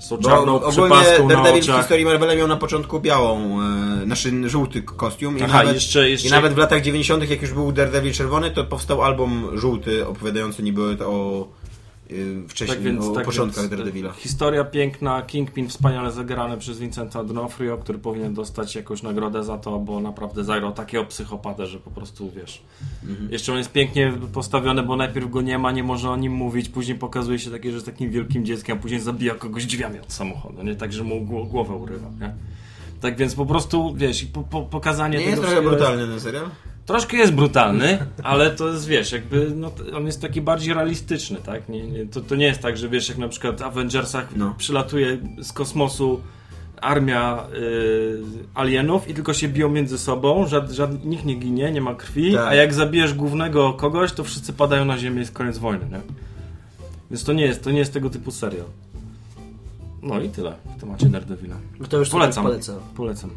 z tą Bo czarną ogólnie przepaską na Daredevil w oczach. historii Marvela miał na początku białą, e, znaczy żółty kostium. I, Aha, nawet, jeszcze- jeszcze- I nawet w latach 90., jak już był Daredevil czerwony, to powstał album żółty, opowiadający niby o wcześniej, Tak więc, o tak początkach Daredevila. Historia piękna, Kingpin wspaniale zagrany przez Vincenta D'Onofrio, który powinien dostać jakąś nagrodę za to, bo naprawdę zagrał takiego psychopatę, że po prostu wiesz. Mhm. Jeszcze on jest pięknie postawiony, bo najpierw go nie ma, nie może o nim mówić, później pokazuje się takie, że jest takim wielkim dzieckiem, a później zabija kogoś drzwiami od samochodu, nie? Tak, że mu gło- głowę urywa, nie? Tak więc po prostu, wiesz, i po, po, pokazanie Nie tego jest trochę brutalny ten serial? Troszkę jest brutalny, ale to jest, wiesz, jakby, no, on jest taki bardziej realistyczny, tak? Nie, nie, to, to nie jest tak, że wiesz, jak na przykład w Avengersach No. przylatuje z kosmosu armia y, alienów i tylko się biją między sobą, żad, żad, nikt nie ginie, nie ma krwi, Tak. a jak zabijesz głównego kogoś, to wszyscy padają na ziemię i jest koniec wojny, nie? Więc to nie jest, to nie jest tego typu serial. No i tyle w temacie Daredevila. No to już Polecam. polecam. Polecam.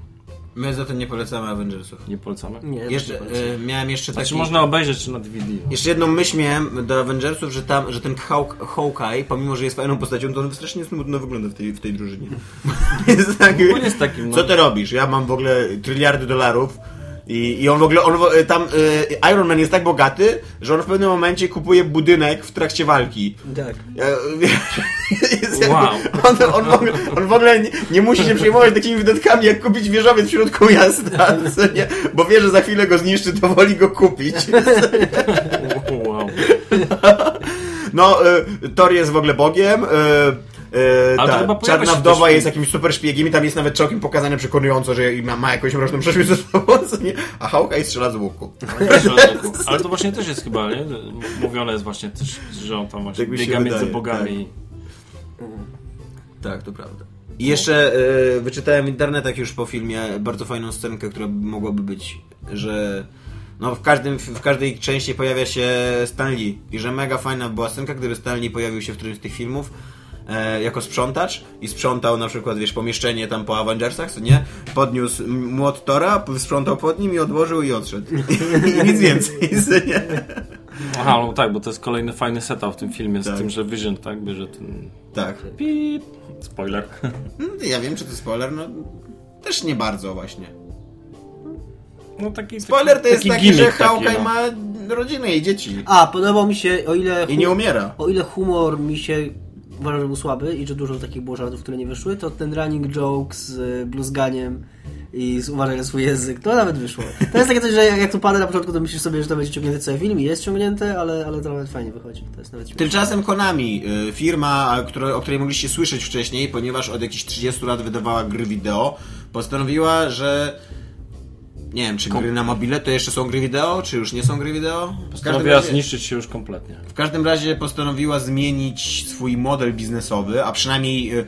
My za to nie polecamy Avengersów. Nie polecamy? Nie, Jeszcze, nie e, miałem jeszcze taki... Znaczy można obejrzeć czy na DVD. No. Jeszcze jedną myśl miałem do Avengersów, że tam, że ten Hawk, Hawkeye, pomimo, że jest fajną postacią, to on strasznie smutno wygląda w tej, w tej drużynie. jest tak, On jest takim, no. Co ty robisz? Ja mam w ogóle tryliardy dolarów i, i on w ogóle, on w- tam, y, Iron Man jest tak bogaty, że on w pewnym momencie kupuje budynek w trakcie walki. Tak. Jakby- Wow. On, on, w ogóle, on w ogóle nie, nie musi się przejmować takimi wydatkami, jak kupić wieżowiec w środku miasta, nie? bo wie, że za chwilę go zniszczy, to woli go kupić. Wow. No, y, Thor jest w ogóle bogiem. Y, y, Ale to ta chyba czarna wdowa jest jakimś super szpiegiem i tam jest nawet całkiem pokazane przekonująco, że ma, ma jakąś mroczną przeszłość ze sobą, nie? a Hawkeye strzela z łuku. Ale to właśnie też jest chyba, nie? Mówione jest właśnie też, że on tam właśnie Tak biega między wydaje, bogami. Tak, to prawda. I jeszcze e, wyczytałem w internetach już po filmie bardzo fajną scenkę, która mogłaby być, że no w, każdym, w każdej części pojawia się Stan Lee i że mega fajna była scenka, gdyby Stan Lee pojawił się w którymś z tych filmów e, jako sprzątacz i sprzątał na przykład, wiesz, pomieszczenie tam po Avengersach, co nie? Podniósł młot Tora, sprzątał pod nim i odłożył i odszedł. I nic więcej, co nie? Aha, no tak, bo to jest kolejny fajny setup w tym filmie, Tak. z tym, że Vision, tak, bierze ten... Tak. Pip. Spoiler. No, Ja wiem, czy to spoiler, no też nie bardzo właśnie. No taki Spoiler to jest taki, gimmick że Hawkeye no. ma rodzinę i dzieci. A, podobał mi się, o ile... I nie umiera. O ile humor mi się uważam, że był słaby i że dużo takich było żartów, które nie wyszły, to ten running joke z y, bluzganiem i z uważaj na swój język, to nawet wyszło. To jest takie coś, że jak, to pada na początku, to myślisz sobie, że to będzie ciągnięte cały film i jest ciągnięte, ale, ale to nawet fajnie wychodzi. Tymczasem Konami, y, firma, o której mogliście słyszeć wcześniej, ponieważ od jakichś 30 lat wydawała gry wideo, postanowiła, że nie wiem, czy gry na mobile to jeszcze są gry wideo, czy już nie są gry wideo? Postanowiła razie, zniszczyć się już kompletnie. w każdym razie postanowiła zmienić swój model biznesowy, a przynajmniej y,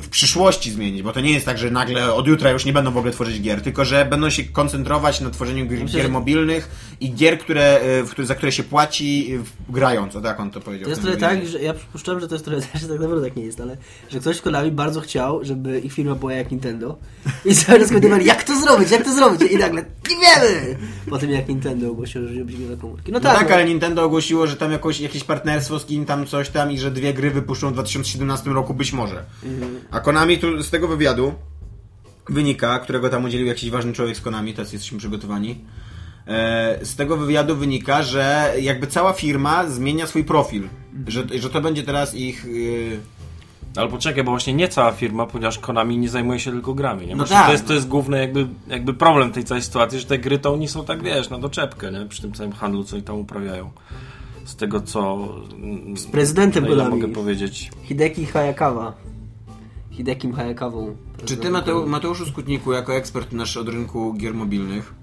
w przyszłości zmienić, bo to nie jest tak, że nagle od jutra już nie będą w ogóle tworzyć gier, tylko że będą się koncentrować na tworzeniu gier, Myślę, gier mobilnych i gier, które, y, w, za które się płaci w- grając, o tak on to powiedział. To jest trochę tak, że ja przypuszczam, że to jest trochę tak, że tak naprawdę tak nie jest, ale że ktoś w Konami bardzo chciał, żeby ich firma była jak Nintendo i cały czas kombinowali, jak to zrobić, jak to zrobić i nagle nie wiemy! Po tym jak Nintendo ogłosiło, że będzie miał komórki. No No tak, tak, no. ale Nintendo ogłosiło, że tam jakoś, jakieś partnerstwo z kim tam coś tam i że dwie gry wypuszczą w 2017 roku być może. A Konami tu z tego wywiadu wynika, którego tam udzielił jakiś ważny człowiek z Konami, tacy jesteśmy przygotowani. E, z tego wywiadu wynika, że jakby cała firma zmienia swój profil. Że, że to będzie teraz ich. y, Ale poczekaj, bo właśnie nie cała firma, ponieważ Konami nie zajmuje się tylko grami. Nie? No tak. to, jest, to jest główny jakby, jakby problem tej całej sytuacji, że te gry to oni są tak, wiesz, na doczepkę, nie? Przy tym całym handlu, co oni tam uprawiają. Z tego, co... Z prezydentem Konami. mogę powiedzieć. Hideki Hayakawa. Hidekim Hayakawą. Czy ty, Mateu, Mateuszu Skutniku, jako ekspert nasz od rynku gier mobilnych,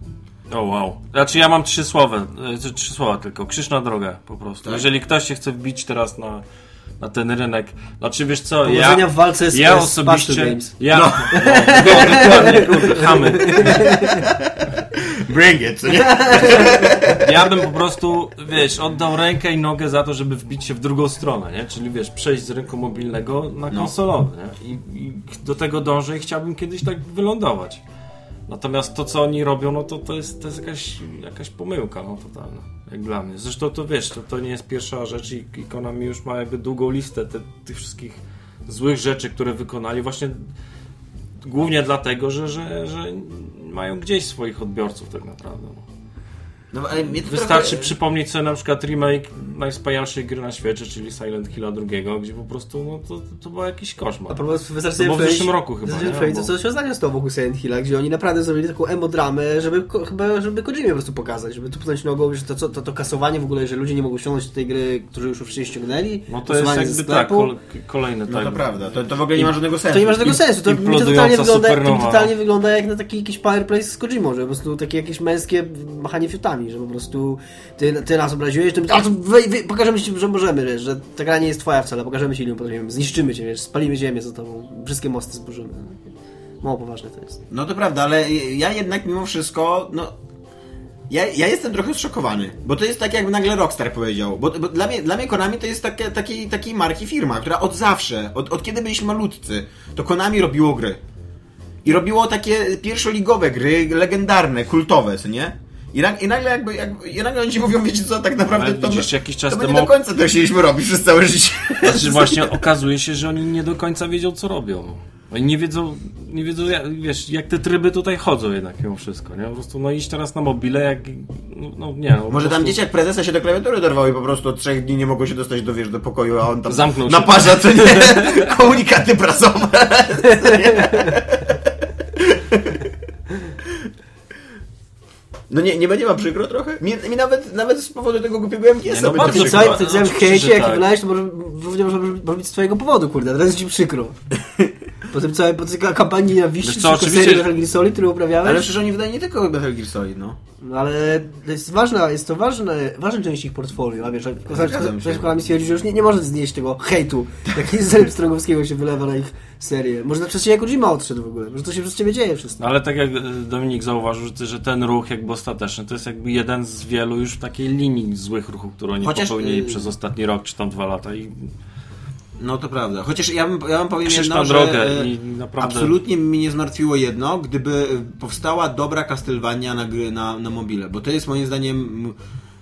O wow. Znaczy ja mam trzy słowa, e, trzy słowa tylko. Krzyż na drogę po prostu. Tak? Jeżeli ktoś się chce wbić teraz na, na ten rynek, znaczy wiesz co, Powodzenia ja, w walce z- ja z osobiście, Bastion Games. ja, no. No, dokładnie, kurde, chamy. Bring it, co nie? Ja bym po prostu, wiesz, oddał rękę i nogę za to, żeby wbić się w drugą stronę, nie? Czyli wiesz, przejść z rynku mobilnego na No. konsolowy, nie? I, I do tego dążę i chciałbym kiedyś tak wylądować. Natomiast to, co oni robią, no to, to jest, to jest jakaś, jakaś pomyłka, no totalna, jak dla mnie. Zresztą to wiesz, to, to nie jest pierwsza rzecz i, i Konami już ma jakby długą listę te, tych wszystkich złych rzeczy, które wykonali właśnie głównie dlatego, że, że, że mają gdzieś swoich odbiorców tak naprawdę. No. Ale mnie to Wystarczy trochę... przypomnieć sobie na przykład remake najwspanialszej gry na świecie, czyli Silent Hilla II, gdzie po prostu no, to, to był jakiś koszmar. A propos, wystarczy To było w przejść- zeszłym roku chyba, wystarczy nie? przejść, to Albo- co się ostatnio stało wokół Silent Hilla, gdzie oni naprawdę zrobili taką emodramę, żeby, chyba, żeby Kojimie po prostu pokazać, żeby tu pchnąć nogą, że to, co, to, to kasowanie w ogóle, że ludzie nie mogą ściągnąć tej gry, którzy już wcześniej ściągnęli. No to jest jakby tak, kol, kolejny No tak. to prawda, to, to w ogóle nie ma żadnego sensu. To nie ma żadnego sensu. To mi to totalnie wygląda, to totalnie wygląda jak na taki jakiś powerplay z Kojimą, że po prostu takie jakieś męskie machanie fiutami, że po prostu ty, ty nas obraziłeś, to a to pokażemy ci, że możemy, wiesz, że ta gra nie jest twoja wcale, pokażemy ci potem zniszczymy cię, wiesz, spalimy ziemię za tobą, wszystkie mosty zburzymy. Mało poważne to jest. No to prawda, ale ja jednak mimo wszystko, no... Ja, ja jestem trochę zszokowany, bo to jest tak jakby nagle Rockstar powiedział, bo, bo dla, mnie, dla mnie Konami to jest takie, taki, takiej marki firma, która od zawsze, od, od kiedy byliśmy malutcy, to Konami robiło gry. I robiło takie pierwszoligowe gry, legendarne, kultowe, co nie? I, i nagle jakby, jakby i nagle oni ci mówią, wiecie co, tak naprawdę to, widzisz, jakiś czas to my temu- nie do końca to chcieliśmy robić przez całe życie. Znaczy właśnie okazuje się, że oni nie do końca wiedzą, co robią. Oni nie wiedzą, nie wiedzą jak, wiesz, jak te tryby tutaj chodzą jednak mimo wszystko, nie? Po prostu, no iść teraz na mobile, jak, no, no nie, no, Może tam prostu- dzieciak prezesa się do klawiatury dorwał i po prostu od trzech dni nie mogło się dostać do, wiesz, do pokoju, a on tam Zamknął się. naparza, co nie, komunikaty prasowe. No nie, nie będzie ma przykro trochę? Mi, mi nawet, nawet z powodu tego głupiego MGS-a no będzie przykro. całym, ty całym oczywiście, hejcie, jaki tak. wylałeś, to może, równie może, może być z twojego powodu, kurde, teraz jest ci przykro. Po tym całej, po tej kampanii nienawiści, co, oczywiście- serii Metal Gear Solid, który uprawiałeś. Ale przecież oni wydają nie tylko Metal Gear Solid, no. No ale to jest ważna, jest to ważne, ważna część ich portfolio, a wiesz, ktoś kolami stwierdził, że już nie, nie może znieść tego hejtu, jaki z Zerem Strogowskiego się wylewa na ich serię. Może przez ciebie Kojima odszedł w ogóle, może to się przez ciebie dzieje wszystko. No ale tak jak e, Dominik zauważył, że- ten ruch jakby ostateczny to jest jakby jeden z wielu już takiej linii złych ruchów, które oni Chociaż, popełnili y- przez ostatni rok czy tam dwa lata i No to prawda. Chociaż ja bym, ja bym powiem Krzyż jedno, na że drogę e, i naprawdę- absolutnie mnie nie zmartwiło jedno, gdyby powstała dobra Castlevania na gry na, na mobile, bo to jest moim zdaniem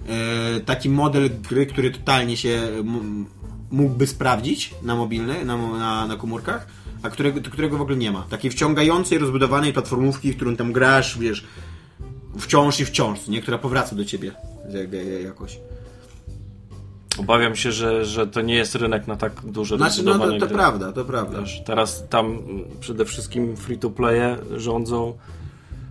e, taki model gry, który totalnie się mógłby sprawdzić na mobilny, na, na, na komórkach, a którego, którego w ogóle nie ma. Takiej wciągającej, rozbudowanej platformówki, w którą tam grasz, wiesz, wciąż i wciąż, nie? Która powraca do ciebie jak- jak- jakoś. Obawiam się, że, że to nie jest rynek na tak duże Znaczy, no to, to prawda, to prawda. Wiesz, teraz tam przede wszystkim free-to-playe rządzą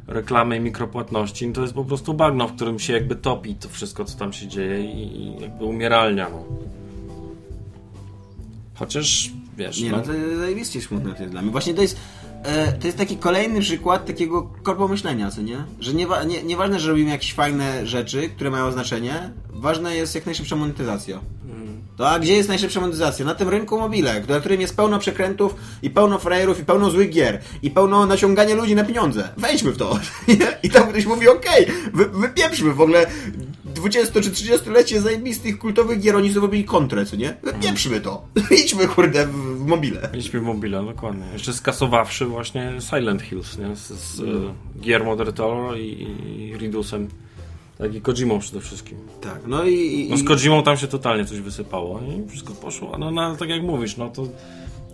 reklamy i mikropłatności. To jest po prostu bagno, w którym się jakby topi to wszystko, co tam się dzieje i, i jakby umieralnia. No. Chociaż, wiesz, Nie, no, no to zajebiście smutne to jest dla mnie. Właśnie to jest, e, to jest taki kolejny przykład takiego korpomyślenia, co nie? Że nie, nie, nieważne, że robimy jakieś fajne rzeczy, które mają znaczenie, ważna jest jak najszybsza monetyzacja. To a gdzie jest najszybsza monetyzacja? Na tym rynku mobile, na którym jest pełno przekrętów i pełno frajerów i pełno złych gier i pełno naciągania ludzi na pieniądze. Wejdźmy w to. I tam ktoś mówi, okej, wy, wypieprzmy w ogóle 20 czy 30-lecie zajebistych kultowych gier, oni zrobili kontrę, co nie? Wypieprzmy to. Idźmy, kurde, w, w mobile. Mieliśmy mobile, dokładnie. Jeszcze skasowawszy właśnie Silent Hills, nie? Z, z no. Guillermo del Toro i, i Ridusem. Tak, i Kojimą przede wszystkim. Tak, no i... i No z Kojimą tam się totalnie coś wysypało i wszystko poszło. No, no tak jak mówisz, no to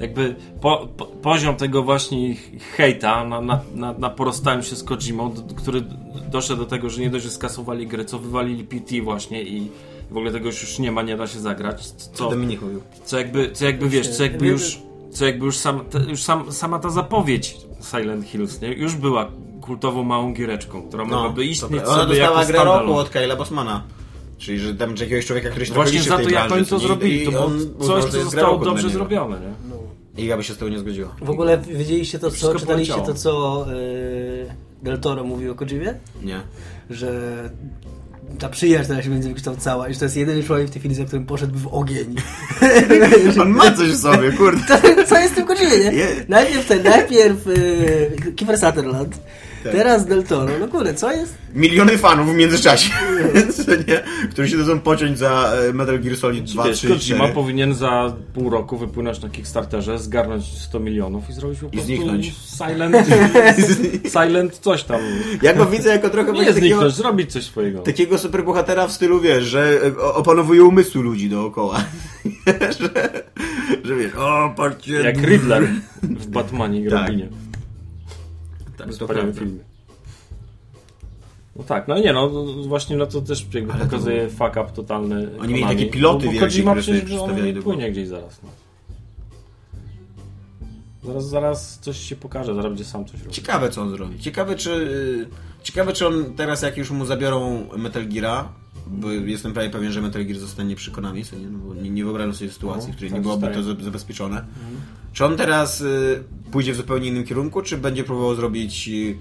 jakby po, po, poziom tego właśnie hejta na, na, na, na porostałem się z Kojimą, który doszedł do tego, że nie dość, że skasowali grę, co wywalili PT właśnie i w ogóle tego już nie ma, nie da się zagrać. Co, Dominik mówił. co jakby, co jakby wiesz, co jakby już, co jakby już, sam, już sam, sama ta zapowiedź Silent Hills, nie? Już była kultową małą giereczką, która mogłaby istnieć Ona sobie jako dostała grę roku od Kyla Bosmana. Czyli, że tam jakiegoś człowieka, który się Właśnie za to, tej jak oni to zrobili, to było coś, co zostało dobrze niego. zrobione, nie? I ja by się z tego nie zgodziła. W ogóle wiedzieliście to, co czytaliście poleciało. to, co yy, Del Toro mówił o Kojimie? Nie. Że ta przyjaźń, która się między nimi kształcała i że to jest jedyny człowiek w tej chwili, za którym poszedł w ogień. On ma coś w sobie, kurde. To, co jest w tym Kojimie, nie? Je- Najpierw ten, najpierw yy, Kiefer Sutherland, Tak. teraz Del Toro. No kurde, co jest? Miliony fanów w międzyczasie, nie? Którzy się dadzą pociąć za e, Metal Gear Solid 2, Wiesz, 3, Kojima 4. powinien za pół roku wypłynąć na Kickstarterze, zgarnąć 100 milionów i zrobić po prostu zniknąć. Silent, silent coś tam. Ja go widzę jako trochę Nie właśnie takiego, zniknąć, zrobić coś swojego. takiego superbohatera w stylu, wiesz, że e, opanowuje umysły ludzi dookoła. że, że wiesz, o, patrzcie. Jak Riddler w Batmanie i Tak. Robinie. Tak, to Wspaniałym prawda. filmie. No tak, no nie, no właśnie no to też jakby Ale to pokazuje fuck up totalny. Oni mieli Konami. takie piloty bo wielkie, które przecież że on do płynie gdzieś zaraz. No. Zaraz, zaraz coś się pokaże, zaraz będzie sam coś robił. Ciekawe, co on zrobi. Ciekawe, czy, y, ciekawe, czy on teraz, jak już mu zabiorą Metal Geara, bo jestem prawie pewien, że Metal Gear zostanie przy Konami, co nie? No bo nie, nie wyobrażam sobie sytuacji, No, w której tak nie byłoby to zabezpieczone. Czy on teraz y, pójdzie w zupełnie innym kierunku, czy będzie próbował zrobić y,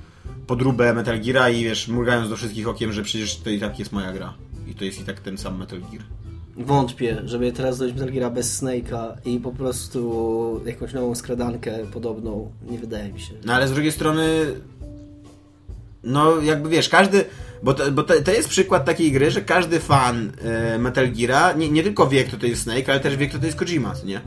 podróbę Metal Geara i wiesz, mrugając do wszystkich okiem, że przecież to i tak jest moja gra. I to jest i tak ten sam Metal Gear. Wątpię, żeby teraz dojść Metal Geara bez Snake'a i po prostu jakąś nową skradankę podobną, nie wydaje mi się. No ale z drugiej strony, no jakby wiesz, każdy, bo to, bo to, to jest przykład takiej gry, że każdy fan e, Metal Geara nie, nie tylko wie, kto to jest Snake, ale też wie, kto to jest Kojima, nie?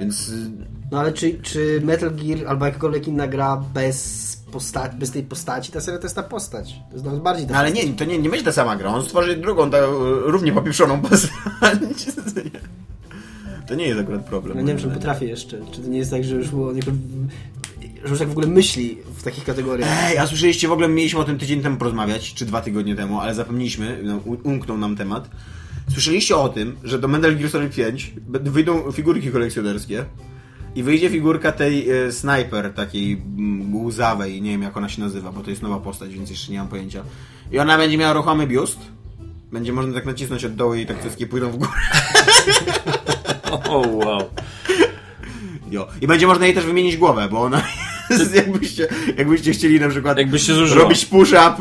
Więc y, No ale czy, czy Metal Gear albo jakakolwiek inna gra bez, posta- bez tej postaci, ta seria to jest ta postać. To jest nawet bardziej ta no ale postać. nie, to nie, nie będzie ta sama gra, on stworzy drugą, ta, równie popieprzoną postać. To nie jest akurat problem. No nie wiem, czy potrafię jeszcze. Czy to nie jest tak, że już było... Że już tak w ogóle myśli w takich kategoriach. Ej, a słyszeliście, w ogóle mieliśmy o tym tydzień temu porozmawiać, czy dwa tygodnie temu, ale zapomnieliśmy, no, umknął nam temat. Słyszeliście o tym, że do Metal Gear Solid 5 będą- wyjdą figurki kolekcjonerskie i wyjdzie figurka tej e, sniper, takiej mm, łzawej, nie wiem jak ona się nazywa, bo to jest nowa postać, więc jeszcze nie mam pojęcia. I ona będzie miała ruchomy biust, będzie można tak nacisnąć od dołu i tak wszystkie pójdą w górę. O, wow. Jo. I będzie można jej też wymienić głowę, bo ona jakbyście, jakbyście chcieli na przykład Jakbyś się zużyła. robić push-up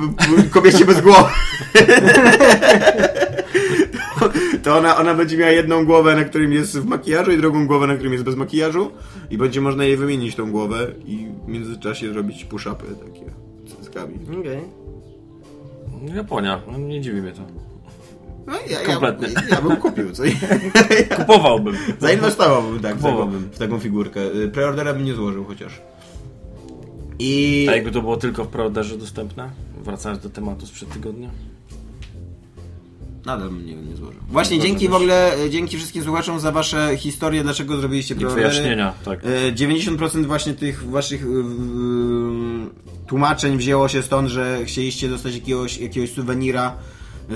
kobiecie bez głowy. To ona, ona będzie miała jedną głowę, na którym jest w makijażu i drugą głowę, na którym jest bez makijażu i będzie można jej wymienić tą głowę i w międzyczasie robić push-upy takie z cyckami. Okej. Japonia, no, nie dziwi mnie to. No ja, Kompletnie. Ja, ja bym kupił, co? Kupowałbym. Zainwestowałbym tak, w taką, Kupowałbym. w taką figurkę. Y, Preordera bym nie złożył chociaż. I... A jakby to było tylko w preorderze dostępne? Wracając do tematu sprzed tygodnia. Nadal bym nie, nie złożył. Właśnie, Złożę dzięki też. w ogóle, e, dzięki wszystkim słuchaczom za wasze historie, dlaczego zrobiliście I preordery. wyjaśnienia, tak. E, 90% właśnie tych waszych tłumaczeń wzięło się stąd, że chcieliście dostać jakiegoś, jakiegoś suwenira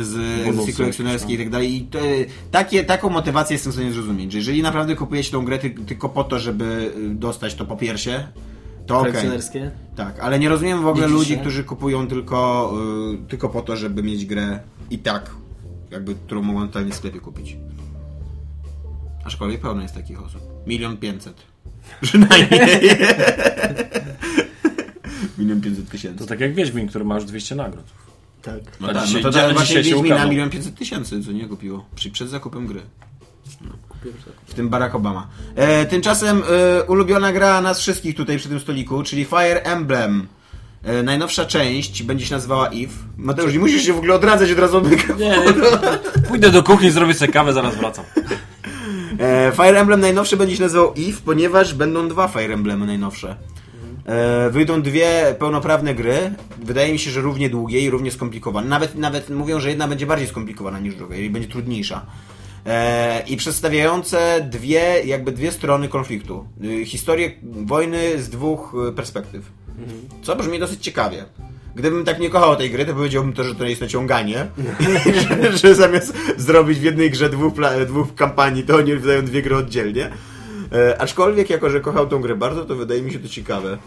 z edycji kolekcjonerskiej i jakieś, tak dalej. I to, e, takie, taką motywację jestem w stanie zrozumieć, że jeżeli naprawdę kupujecie tą grę ty, tylko po to, żeby dostać to po piersie, to. Kolekcjonerskie. Tak, ale nie rozumiem w ogóle ludzi, którzy kupują tylko, y, tylko po to, żeby mieć grę i tak, jakby, którą mogą totalnie w sklepie kupić. Aczkolwiek pełno jest takich osób. Milion pięćset. Przynajmniej. Milion pięćset tysięcy. To tak jak Wiedźmin, który ma już 200 nagród. Tak. No tak, no to dzisiaj właśnie się Wiedźmina ukazał. milion pięćset tysięcy, co nie kupiło. Przy, przed zakupem gry. Tak. W tym Barack Obama. E, tymczasem e, ulubiona gra nas wszystkich tutaj przy tym stoliku, czyli Fire Emblem. E, najnowsza część będzie się nazywała Eve. Mateusz, nie musisz się w ogóle odradzać od razu od mikrofonu. Nie, nie. Pójdę do kuchni, zrobię sobie kawę, zaraz wracam. E, Fire Emblem najnowszy będzie się nazywał Eve, ponieważ będą dwa Fire Emblemy najnowsze. E, wyjdą dwie pełnoprawne gry. Wydaje mi się, że równie długie i równie skomplikowane. Nawet, nawet mówią, że jedna będzie bardziej skomplikowana niż druga i będzie trudniejsza. E, I przedstawiające dwie, jakby dwie strony konfliktu. E, historię wojny z dwóch e, perspektyw. Co brzmi dosyć ciekawie. Gdybym tak nie kochał tej gry, to powiedziałbym to, że to jest naciąganie. że, że zamiast zrobić w jednej grze dwóch, dwóch kampanii, to oni wydają dwie gry oddzielnie. E, aczkolwiek, jako że kochał tą grę bardzo, to wydaje mi się to ciekawe.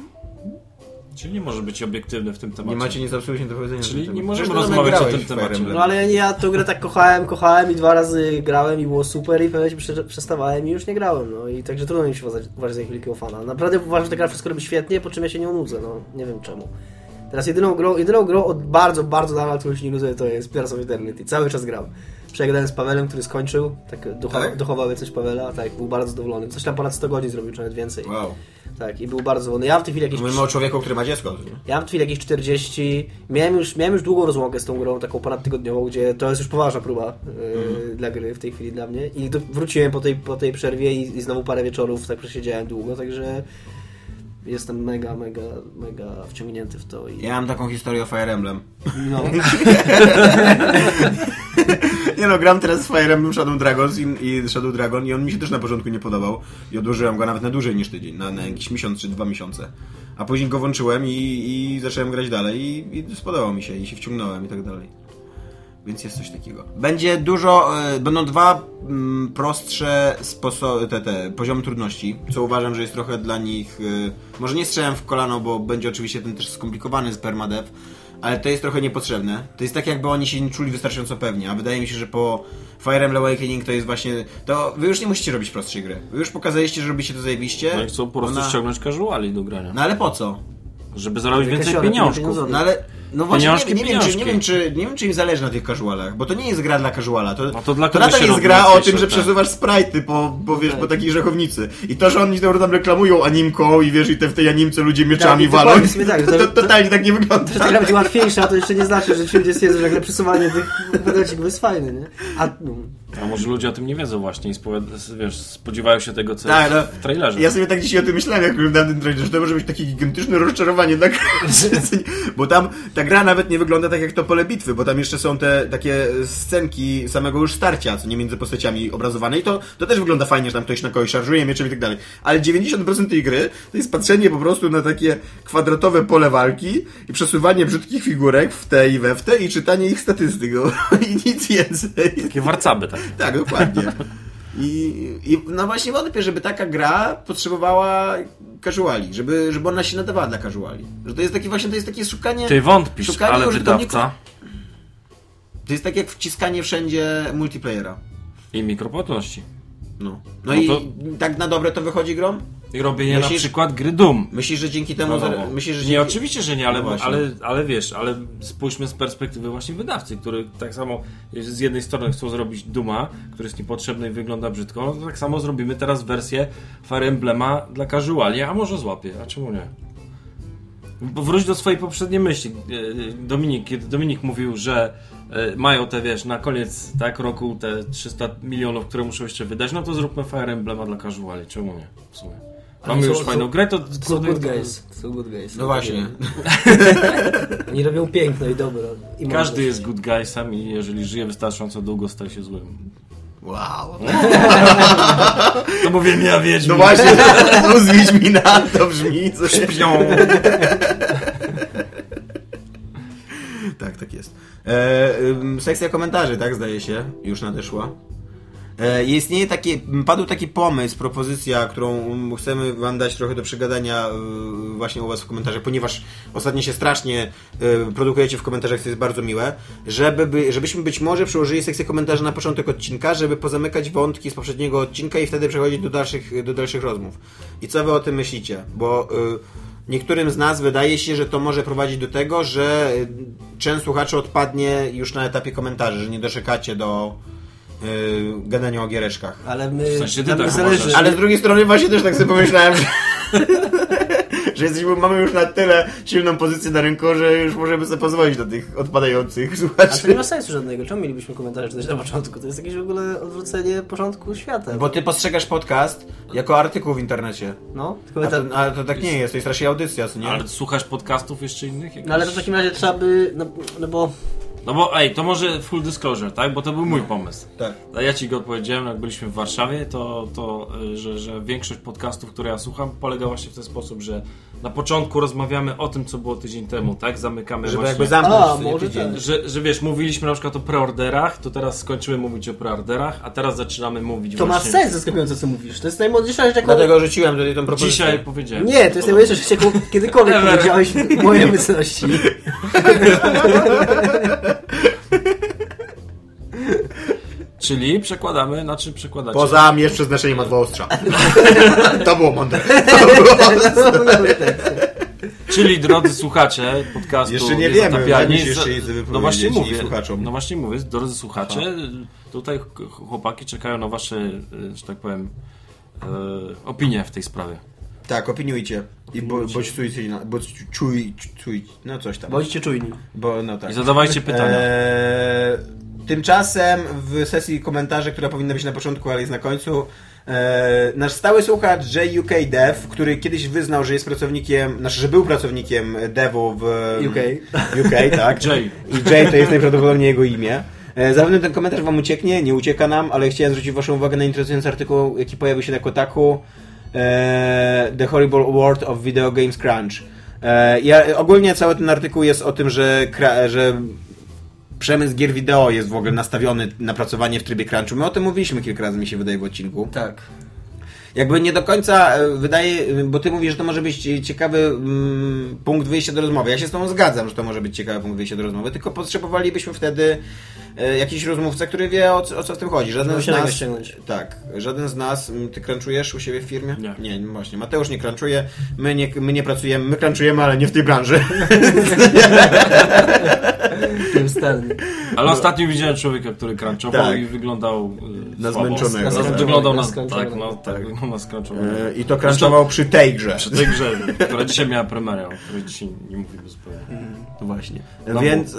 Czyli nie może być obiektywny w tym temacie. Nie macie nic absolutnie do powiedzenia. Czyli nie możemy rozmawiać o tym temacie. No ale ja tę grę tak kochałem, kochałem i dwa razy grałem i było super i prze- przestawałem i już nie grałem, no i także trudno mi się uważać, uważać za wielkiego fana. Naprawdę uważam, że ta gra wszystko robi świetnie, po czym ja się nie nudzę, no nie wiem czemu. Teraz jedyną grą, jedyną grą od bardzo, bardzo dawna, którą się nie nudzę, to jest Pillars of Eternity. Cały czas gram. Przegadałem z Pawelem, który skończył, tak ducha, Tak? duchowały coś Pawela, tak, był bardzo zadowolony. Coś tam ponad 100 godzin zrobił, czy nawet więcej. Wow. Tak, i był bardzo zadowolony. Ja w tej chwili jakieś Mówimy o człowieku, który ma dziecko. nie? ja mam w tej chwili jakieś 40. Miałem już, miałem już długą rozłąkę z tą grą, taką ponadtygodniową, gdzie to jest już poważna próba yy, dla gry w tej chwili dla mnie. I do, wróciłem po tej, po tej przerwie i, i znowu parę wieczorów tak przesiedziałem długo, także jestem mega, mega, mega wciągnięty w to. I, Ja mam taką historię o Fire Emblem. no, Nie no, gram teraz z Fire Emblem Shadow Dragons i, i Shadow Dragon i on mi się też na początku nie podobał i odłożyłem go nawet na dłużej niż tydzień, na, na jakiś miesiąc czy dwa miesiące. A później go włączyłem i, i zacząłem grać dalej i, i mi się i się wciągnąłem i tak dalej. Więc jest coś takiego. Będzie dużo, e, będą dwa mm, prostsze sposoby, te, te poziomy trudności, co uważam, że jest trochę dla nich, e, może nie strzałem w kolano, bo będzie oczywiście ten też skomplikowany z permadev, ale to jest trochę niepotrzebne. To jest tak, jakby oni się nie czuli wystarczająco pewnie, a wydaje mi się, że po Fire Emblem Awakening to jest właśnie, to wy już nie musicie robić prostszej gry. Wy już pokazaliście, że robicie to zajebiście. No i chcą po prostu Ona- ściągnąć casuali do grania. No ale po co? Żeby zarobić więcej pieniążków. No ale, no właśnie, nie, Pieniążki, nie, wiem, czy, nie, wiem, czy, nie wiem, czy im zależy na tych casualach, bo to nie jest gra dla casuala. To, No to dla to nadal się jest gra o tym, że tak. przesuwasz sprite'y po, po, wiesz, tak. po takiej żechownicy. I to, że oni tam reklamują animką i wiesz, i te, w tej animce ludzie mieczami Tak, walą, tak, to, to- to, totalnie tak nie wygląda. że ta gra będzie łatwiejsza, to jeszcze nie znaczy, że ludzie stwierdzą, że nagle przesuwanie tych kwadracików jest fajne, nie? A, no, A może ludzie o tym nie wiedzą właśnie i wiesz, spodziewają się tego, co Tak, jest no, w trailerze. Ja sobie tak dzisiaj o tym myślałem, jak oglądałem ten trailer, że to może być takie gigantyczne rozczarowanie dla. Bo tam ta gra nawet nie wygląda tak jak to pole bitwy, bo tam jeszcze są te takie scenki samego już starcia, co nie między postaciami obrazowane i to, to też wygląda fajnie, że tam ktoś na kogoś szarżuje mieczem i tak dalej. Ale 90% tej gry to jest patrzenie po prostu na takie kwadratowe pole walki i przesuwanie brzydkich figurek w te i we w te i czytanie ich statystyk. No, I nic więcej. Takie warcaby tak. Tak, dokładnie. I, I no właśnie wątpię, żeby taka gra potrzebowała casuali, żeby, żeby ona się nadawała dla casuali. Że to jest takie właśnie, to jest takie szukanie... Ty wątpisz, szukanie ale wydawca To jest tak jak wciskanie wszędzie multiplayera. i mikropłatności. No, no, No i to- tak na dobre to wychodzi grom? Robienie na Myślisz- przykład gry Doom. Myślisz, że dzięki temu... Zar- Myślisz, że Nie, dzięki... oczywiście, że nie, ale, No ale, ale wiesz, ale spójrzmy z perspektywy właśnie wydawcy, który tak samo z jednej strony chcą zrobić Duma, który jest niepotrzebny i wygląda brzydko, no to tak samo zrobimy teraz wersję Fire Emblema dla casuali, a może złapie, a czemu nie? Bo wróć do swojej poprzedniej myśli. E, Dominik, kiedy Dominik mówił, że e, mają te, wiesz, na koniec tak roku te 300 milionów, które muszą jeszcze wydać, no to zróbmy Fire Emblema dla casuali, czemu nie? W sumie. Mamy już fajną grę, to... Są good guys. Są good guys. No właśnie. Oni robią piękno i dobro. I Każdy jest good guysem i jeżeli żyje wystarczająco długo, staje się złym. Wow. To mówię ja wiedźmin. No właśnie, z Wiedźmina to brzmi coś... Śpią. Tak, tak jest. E, sekcja komentarzy, tak zdaje się, już nadeszła. E, istnieje taki, padł taki pomysł, propozycja, którą chcemy wam dać trochę do przegadania y, właśnie u was w komentarzach, ponieważ ostatnio się strasznie y, produkujecie w komentarzach, co jest bardzo miłe, żeby, by, żebyśmy być może przyłożyli sekcję komentarzy na początek odcinka, żeby pozamykać wątki z poprzedniego odcinka i wtedy przechodzić do dalszych, do dalszych rozmów. I co wy o tym myślicie? Bo Niektórym z nas wydaje się, że to może prowadzić do tego, że część słuchaczy odpadnie już na etapie komentarzy, że nie doczekacie do gadania o giereczkach. Ale my... W sensie ty tak zależy. Ale z drugiej strony właśnie też tak sobie pomyślałem, że, że jesteśmy, mamy już na tyle silną pozycję na rynku, że już możemy sobie pozwolić na tych odpadających A to nie słuchaczy. ma sensu żadnego. Czemu mielibyśmy komentarze czytać na początku? To jest jakieś w ogóle odwrócenie porządku świata. Bo ty postrzegasz podcast jako artykuł w internecie. No, A komentarz... to, ale to tak nie jest, to jest raczej audycja, co nie? Ale słuchasz podcastów jeszcze innych? Jakichś? No ale to w takim razie trzeba by... No, no bo... No bo ej, to może full disclosure, tak? Bo to był mój pomysł. Tak. A ja ci go odpowiedziałem, jak byliśmy w Warszawie, to, to y, że, że większość podcastów, które ja słucham, polega właśnie w ten sposób, że na początku rozmawiamy o tym, co było tydzień temu, tak? Zamykamy Żeby właśnie... jakby zamknąć A, może tydzień. tak. Że, że wiesz, mówiliśmy na przykład o preorderach, to teraz skończymy mówić o preorderach, a teraz zaczynamy mówić To ma właśnie... sens zaskakujące, co mówisz. To jest najmądrzejsza rzecz, jaką... Dlatego rzuciłem tutaj tą propozycję. Dzisiaj powiedziałem. Nie, to jest najmądrzejsza rzecz, jaką kiedykolwiek powiedziałeś w mojej obecności. Czyli przekładamy, na czym przekładacie? Poza miecz przeznaczeniem ma dwa ostrza. to było mądre. Czyli drodzy słuchacze podcastu Jeszcze nie wiemy, się jeszcze no właśnie mówię, słuchaczom. no właśnie mówię, drodzy słuchacze, tutaj ch- chłopaki czekają na wasze, y, że tak powiem, e, opinie w tej sprawie. Tak, opiniujcie. I bo, bądź bądź czuj, czuj, no coś tam. Bądźcie czujni. Bo, no tak. I zadawajcie pytania. Eee, tymczasem w sesji komentarzy, która powinna być na początku, ale jest na końcu, eee, nasz stały słuchacz JUK Dev, który kiedyś wyznał, że jest pracownikiem, znaczy, że był pracownikiem devu w UK. UK, tak. Jay. I Jay to jest najprawdopodobniej jego imię. E, Zapewne ten komentarz wam ucieknie, nie ucieka nam, ale chciałem zwrócić waszą uwagę na interesujący artykuł, jaki pojawił się na Kotaku. E, The Horrible World of Video Games Crunch. E, ja, ogólnie cały ten artykuł jest o tym, że, że przemysł gier wideo jest w ogóle nastawiony na pracowanie w trybie crunchu. My o tym mówiliśmy kilka razy, mi się wydaje, w odcinku. Tak. Jakby nie do końca e, wydaje, bo ty mówisz, że to może być ciekawy mm, punkt wyjścia do rozmowy. Ja się z tobą zgadzam, że to może być ciekawy punkt wyjścia do rozmowy, tylko potrzebowalibyśmy wtedy jakiś rozmówcę, który wie o, co- o co w tym chodzi. Żaden z się nagle nas. ściągnąć. Tak, żaden z nas. Ty crunchujesz u siebie w firmie? Nie. Nie, no właśnie. Mateusz nie crunchuje, my nie, my nie pracujemy, my crunchujemy, ale nie w tej branży. Ale ostatnio widziałem człowieka, który crunchował Tak. i wyglądał y, Na zmęczonego. Na- Na Wyglądał na, skronczonego. tak, no, tak, wyglądał na skronczonego. E, I to crunchował przy tej grze. Przy tej grze, która dzisiaj miała premierę, o której dzisiaj nie mówimy zupełnie. No właśnie. No więc e,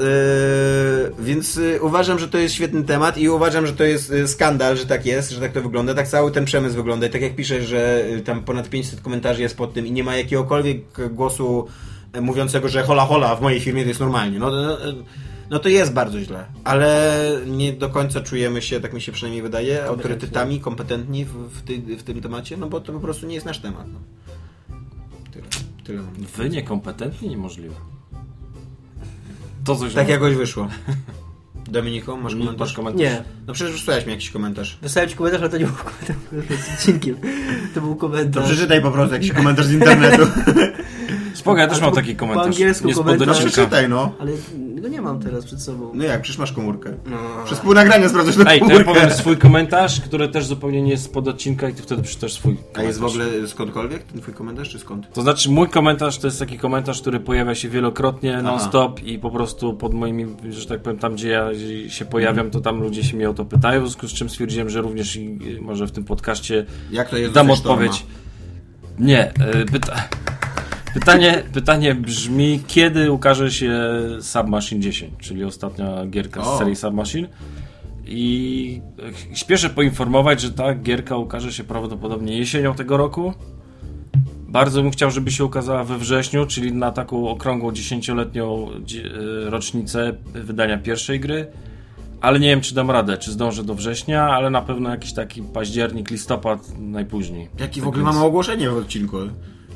więc e, uważam, że to jest świetny temat i uważam, że to jest e, skandal, że tak jest, że tak to wygląda. Tak cały ten przemysł wygląda. I tak jak piszesz, że e, tam ponad 500 komentarzy jest pod tym i nie ma jakiegokolwiek głosu e, mówiącego, że hola hola w mojej firmie to jest normalnie. No, no, no to jest bardzo źle, ale nie do końca czujemy się, tak mi się przynajmniej wydaje, autorytetami, kompetentni w, w, ty, w tym temacie, no bo to po prostu nie jest nasz temat. No. Tyle. Tyle. Wy niekompetentni? Niemożliwe. To coś Tak jakoś wyszło. Dominiku, masz Masz komentarz? komentarz? Nie. No przecież wysłałeś mi jakiś komentarz. Wysłałem ci komentarz, ale to nie był komentarz z odcinkiem. To był To komentarz. przeczytaj po prostu jakiś komentarz z internetu. Spoko, ja też mam po- taki po komentarz. angielsku Nie komentarz. No przeczytaj, no. Ale go nie mam teraz przed sobą. No jak, przecież masz komórkę. Przez pół nagrania sprawdzasz tę Ej, to ja komórkę. powiem swój komentarz, który też zupełnie nie jest spod odcinka i ty wtedy przeczytasz swój komentarz. A jest w ogóle skądkolwiek ten twój komentarz, czy skąd? To znaczy mój komentarz to jest taki komentarz, który pojawia się wielokrotnie, non-stop i po prostu pod moimi, że tak powiem, tam gdzie ja się pojawiam, to tam ludzie się mnie o to pytają, w związku z czym stwierdziłem, że również i może w tym podcaście Jak to jest dam odpowiedź. Nie, y, pyta... pytanie, pytanie brzmi, kiedy ukaże się Submachine 10, czyli ostatnia gierka O. z serii Submachine. I śpieszę poinformować, że ta gierka ukaże się prawdopodobnie jesienią tego roku. Bardzo bym chciał, żeby się ukazała we wrześniu, czyli na taką okrągłą dziesięcioletnią dzie- y, rocznicę wydania pierwszej gry. Ale nie wiem, czy dam radę, czy zdążę do września, ale na pewno jakiś taki październik, listopad najpóźniej. Jaki w Tak ogóle mamy ogłoszenie w odcinku?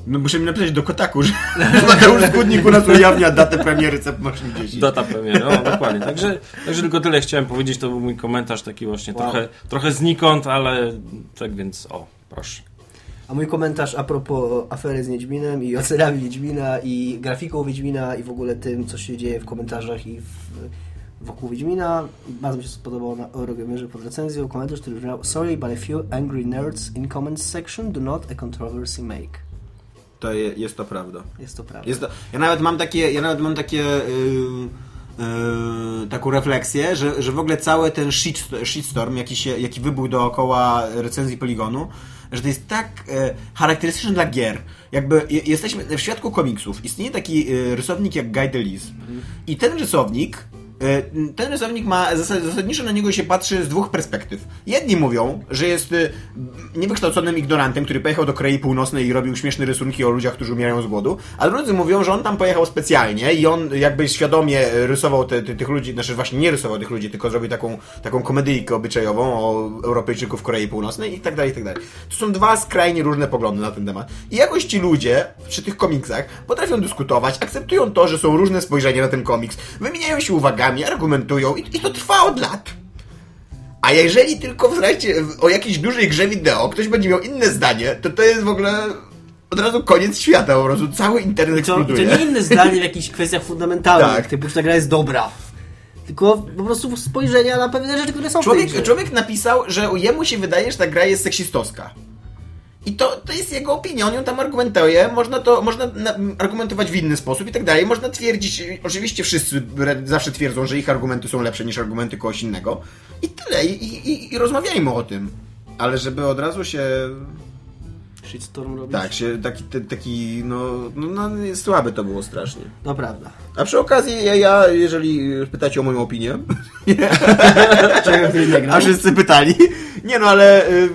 No muszę mi napisać do Kotaku, że Mateusz Skudnik u nas ujawnia datę premiery Cep Machine 10. Data premiery, no dokładnie. Także, także tylko tyle chciałem powiedzieć, to był mój komentarz taki właśnie Wow. trochę, trochę znikąd, ale tak więc o, proszę. A mój komentarz a propos afery z Wiedźminem i ocenami Wiedźmina i grafiką Wiedźmina i w ogóle tym, co się dzieje w komentarzach i w, wokół Wiedźmina. Bardzo mi się spodobał na Eurogamerze pod recenzją komentarz, który brzmiał Sorry, but a few angry nerds in comments section do not a controversy make. To je, jest to prawda. Jest to prawda. Jest to, ja nawet mam takie, ja nawet mam takie yy, yy, taką refleksję, że, że w ogóle cały ten shit, shitstorm, jaki, się, jaki wybuchł dookoła recenzji Poligonu, że to jest tak e, charakterystyczne dla gier. Jakby je, jesteśmy w świadku komiksów. Istnieje taki e, rysownik jak Guy Delis. I ten rysownik ten rysownik ma, zasad, zasadniczo na niego się patrzy z dwóch perspektyw. Jedni mówią, że jest e, niewykształconym ignorantem, który pojechał do Korei Północnej i robił śmieszne rysunki o ludziach, którzy umierają z głodu, a drudzy mówią, że on tam pojechał specjalnie i on jakby świadomie rysował te, te, tych ludzi, znaczy właśnie nie rysował tych ludzi, tylko zrobił taką, taką komedyjkę obyczajową o Europejczyków w Korei Północnej i tak dalej, i tak dalej. To są dwa skrajnie różne poglądy na ten temat. I jakoś ci ludzie przy tych komiksach potrafią dyskutować, akceptują to, że są różne spojrzenia na ten komiks, wymieniają się uwagami, argumentują i, i to trwa od lat. A jeżeli tylko w trakcie, o jakiejś dużej grze wideo ktoś będzie miał inne zdanie, to to jest w ogóle od razu koniec świata, po prostu cały internet To, to eksploduje. nie inne zdanie w jakichś kwestiach fundamentalnych, Tak. typu, czy ta gra jest dobra. Tylko po prostu spojrzenia na pewne rzeczy, które są w tej Człowiek, grze. człowiek napisał, że jemu się wydaje, że ta gra jest seksistowska. I to, to jest jego opinia, on ją tam argumentuje, można to można na, argumentować w inny sposób i tak dalej. Można twierdzić, oczywiście wszyscy zawsze twierdzą, że ich argumenty są lepsze niż argumenty kogoś innego. I tyle, i, i, i rozmawiajmy o tym. Ale żeby od razu się Shitstorm robić. Tak, się taki, te- taki no, no, no słabe to było strasznie. To prawda. A przy okazji, ja, ja jeżeli pytacie o moją opinię, a wszyscy pytali, nie no, ale y,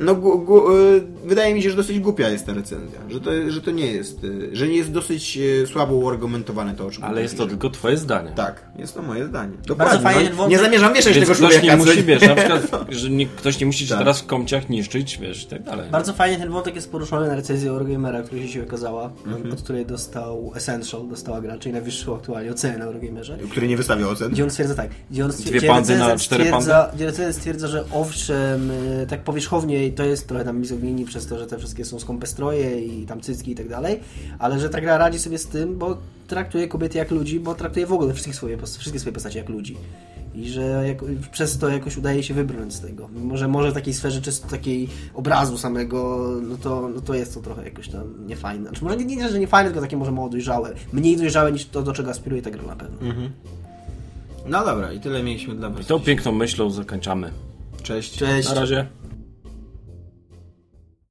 no, gu, gu, y, wydaje mi się, że dosyć głupia jest ta recenzja, że to, że to nie jest, y, że nie jest dosyć y, słabo uargumentowane to, o czym Ale jest to tylko twoje zdanie. Tak, jest to moje zdanie. Bardzo Dokładnie. fajnie no, ten wątek- nie zamierzam wieszać tego ktoś człowieka. nie musi, wiesz, na przykład, że nie, ktoś nie musi cię Tak. teraz w komciach niszczyć, wiesz, i tak dalej. Bardzo fajnie ten wątek jest poruszony na recenzji Eurogamera, która się dzisiaj okazała, Mhm. od której dostał Essential, dostała gra, czyli najwyższą aktualnie ocenę na Eurogamerze. Który nie wystawia ocen. Gdzie on stwierdza tak, gdzie on Dwie gdzie pandy na cztery stwierdza, Gdzie stwierdza, że owszem, y, tak powierzchownie to jest trochę tam mizoginii przez to, że te wszystkie są skąpe stroje i tam cycki i tak dalej, ale że ta gra radzi sobie z tym, bo traktuje kobiety jak ludzi, bo traktuje w ogóle wszystkich swoje, wszystkie swoje postacie jak ludzi. I że jako, przez to jakoś udaje się wybrnąć z tego. Może, może w takiej sferze czysto takiej obrazu samego, no to, no to jest to trochę jakoś tam niefajne. Znaczy, może nie, nie, że niefajne, tylko takie może mało dojrzałe. Mniej dojrzałe niż to, do czego aspiruje ta gra na pewno. No dobra, i tyle mieliśmy dla was. I tą piękną myślą zakończamy. Cześć. Cześć. Na razie.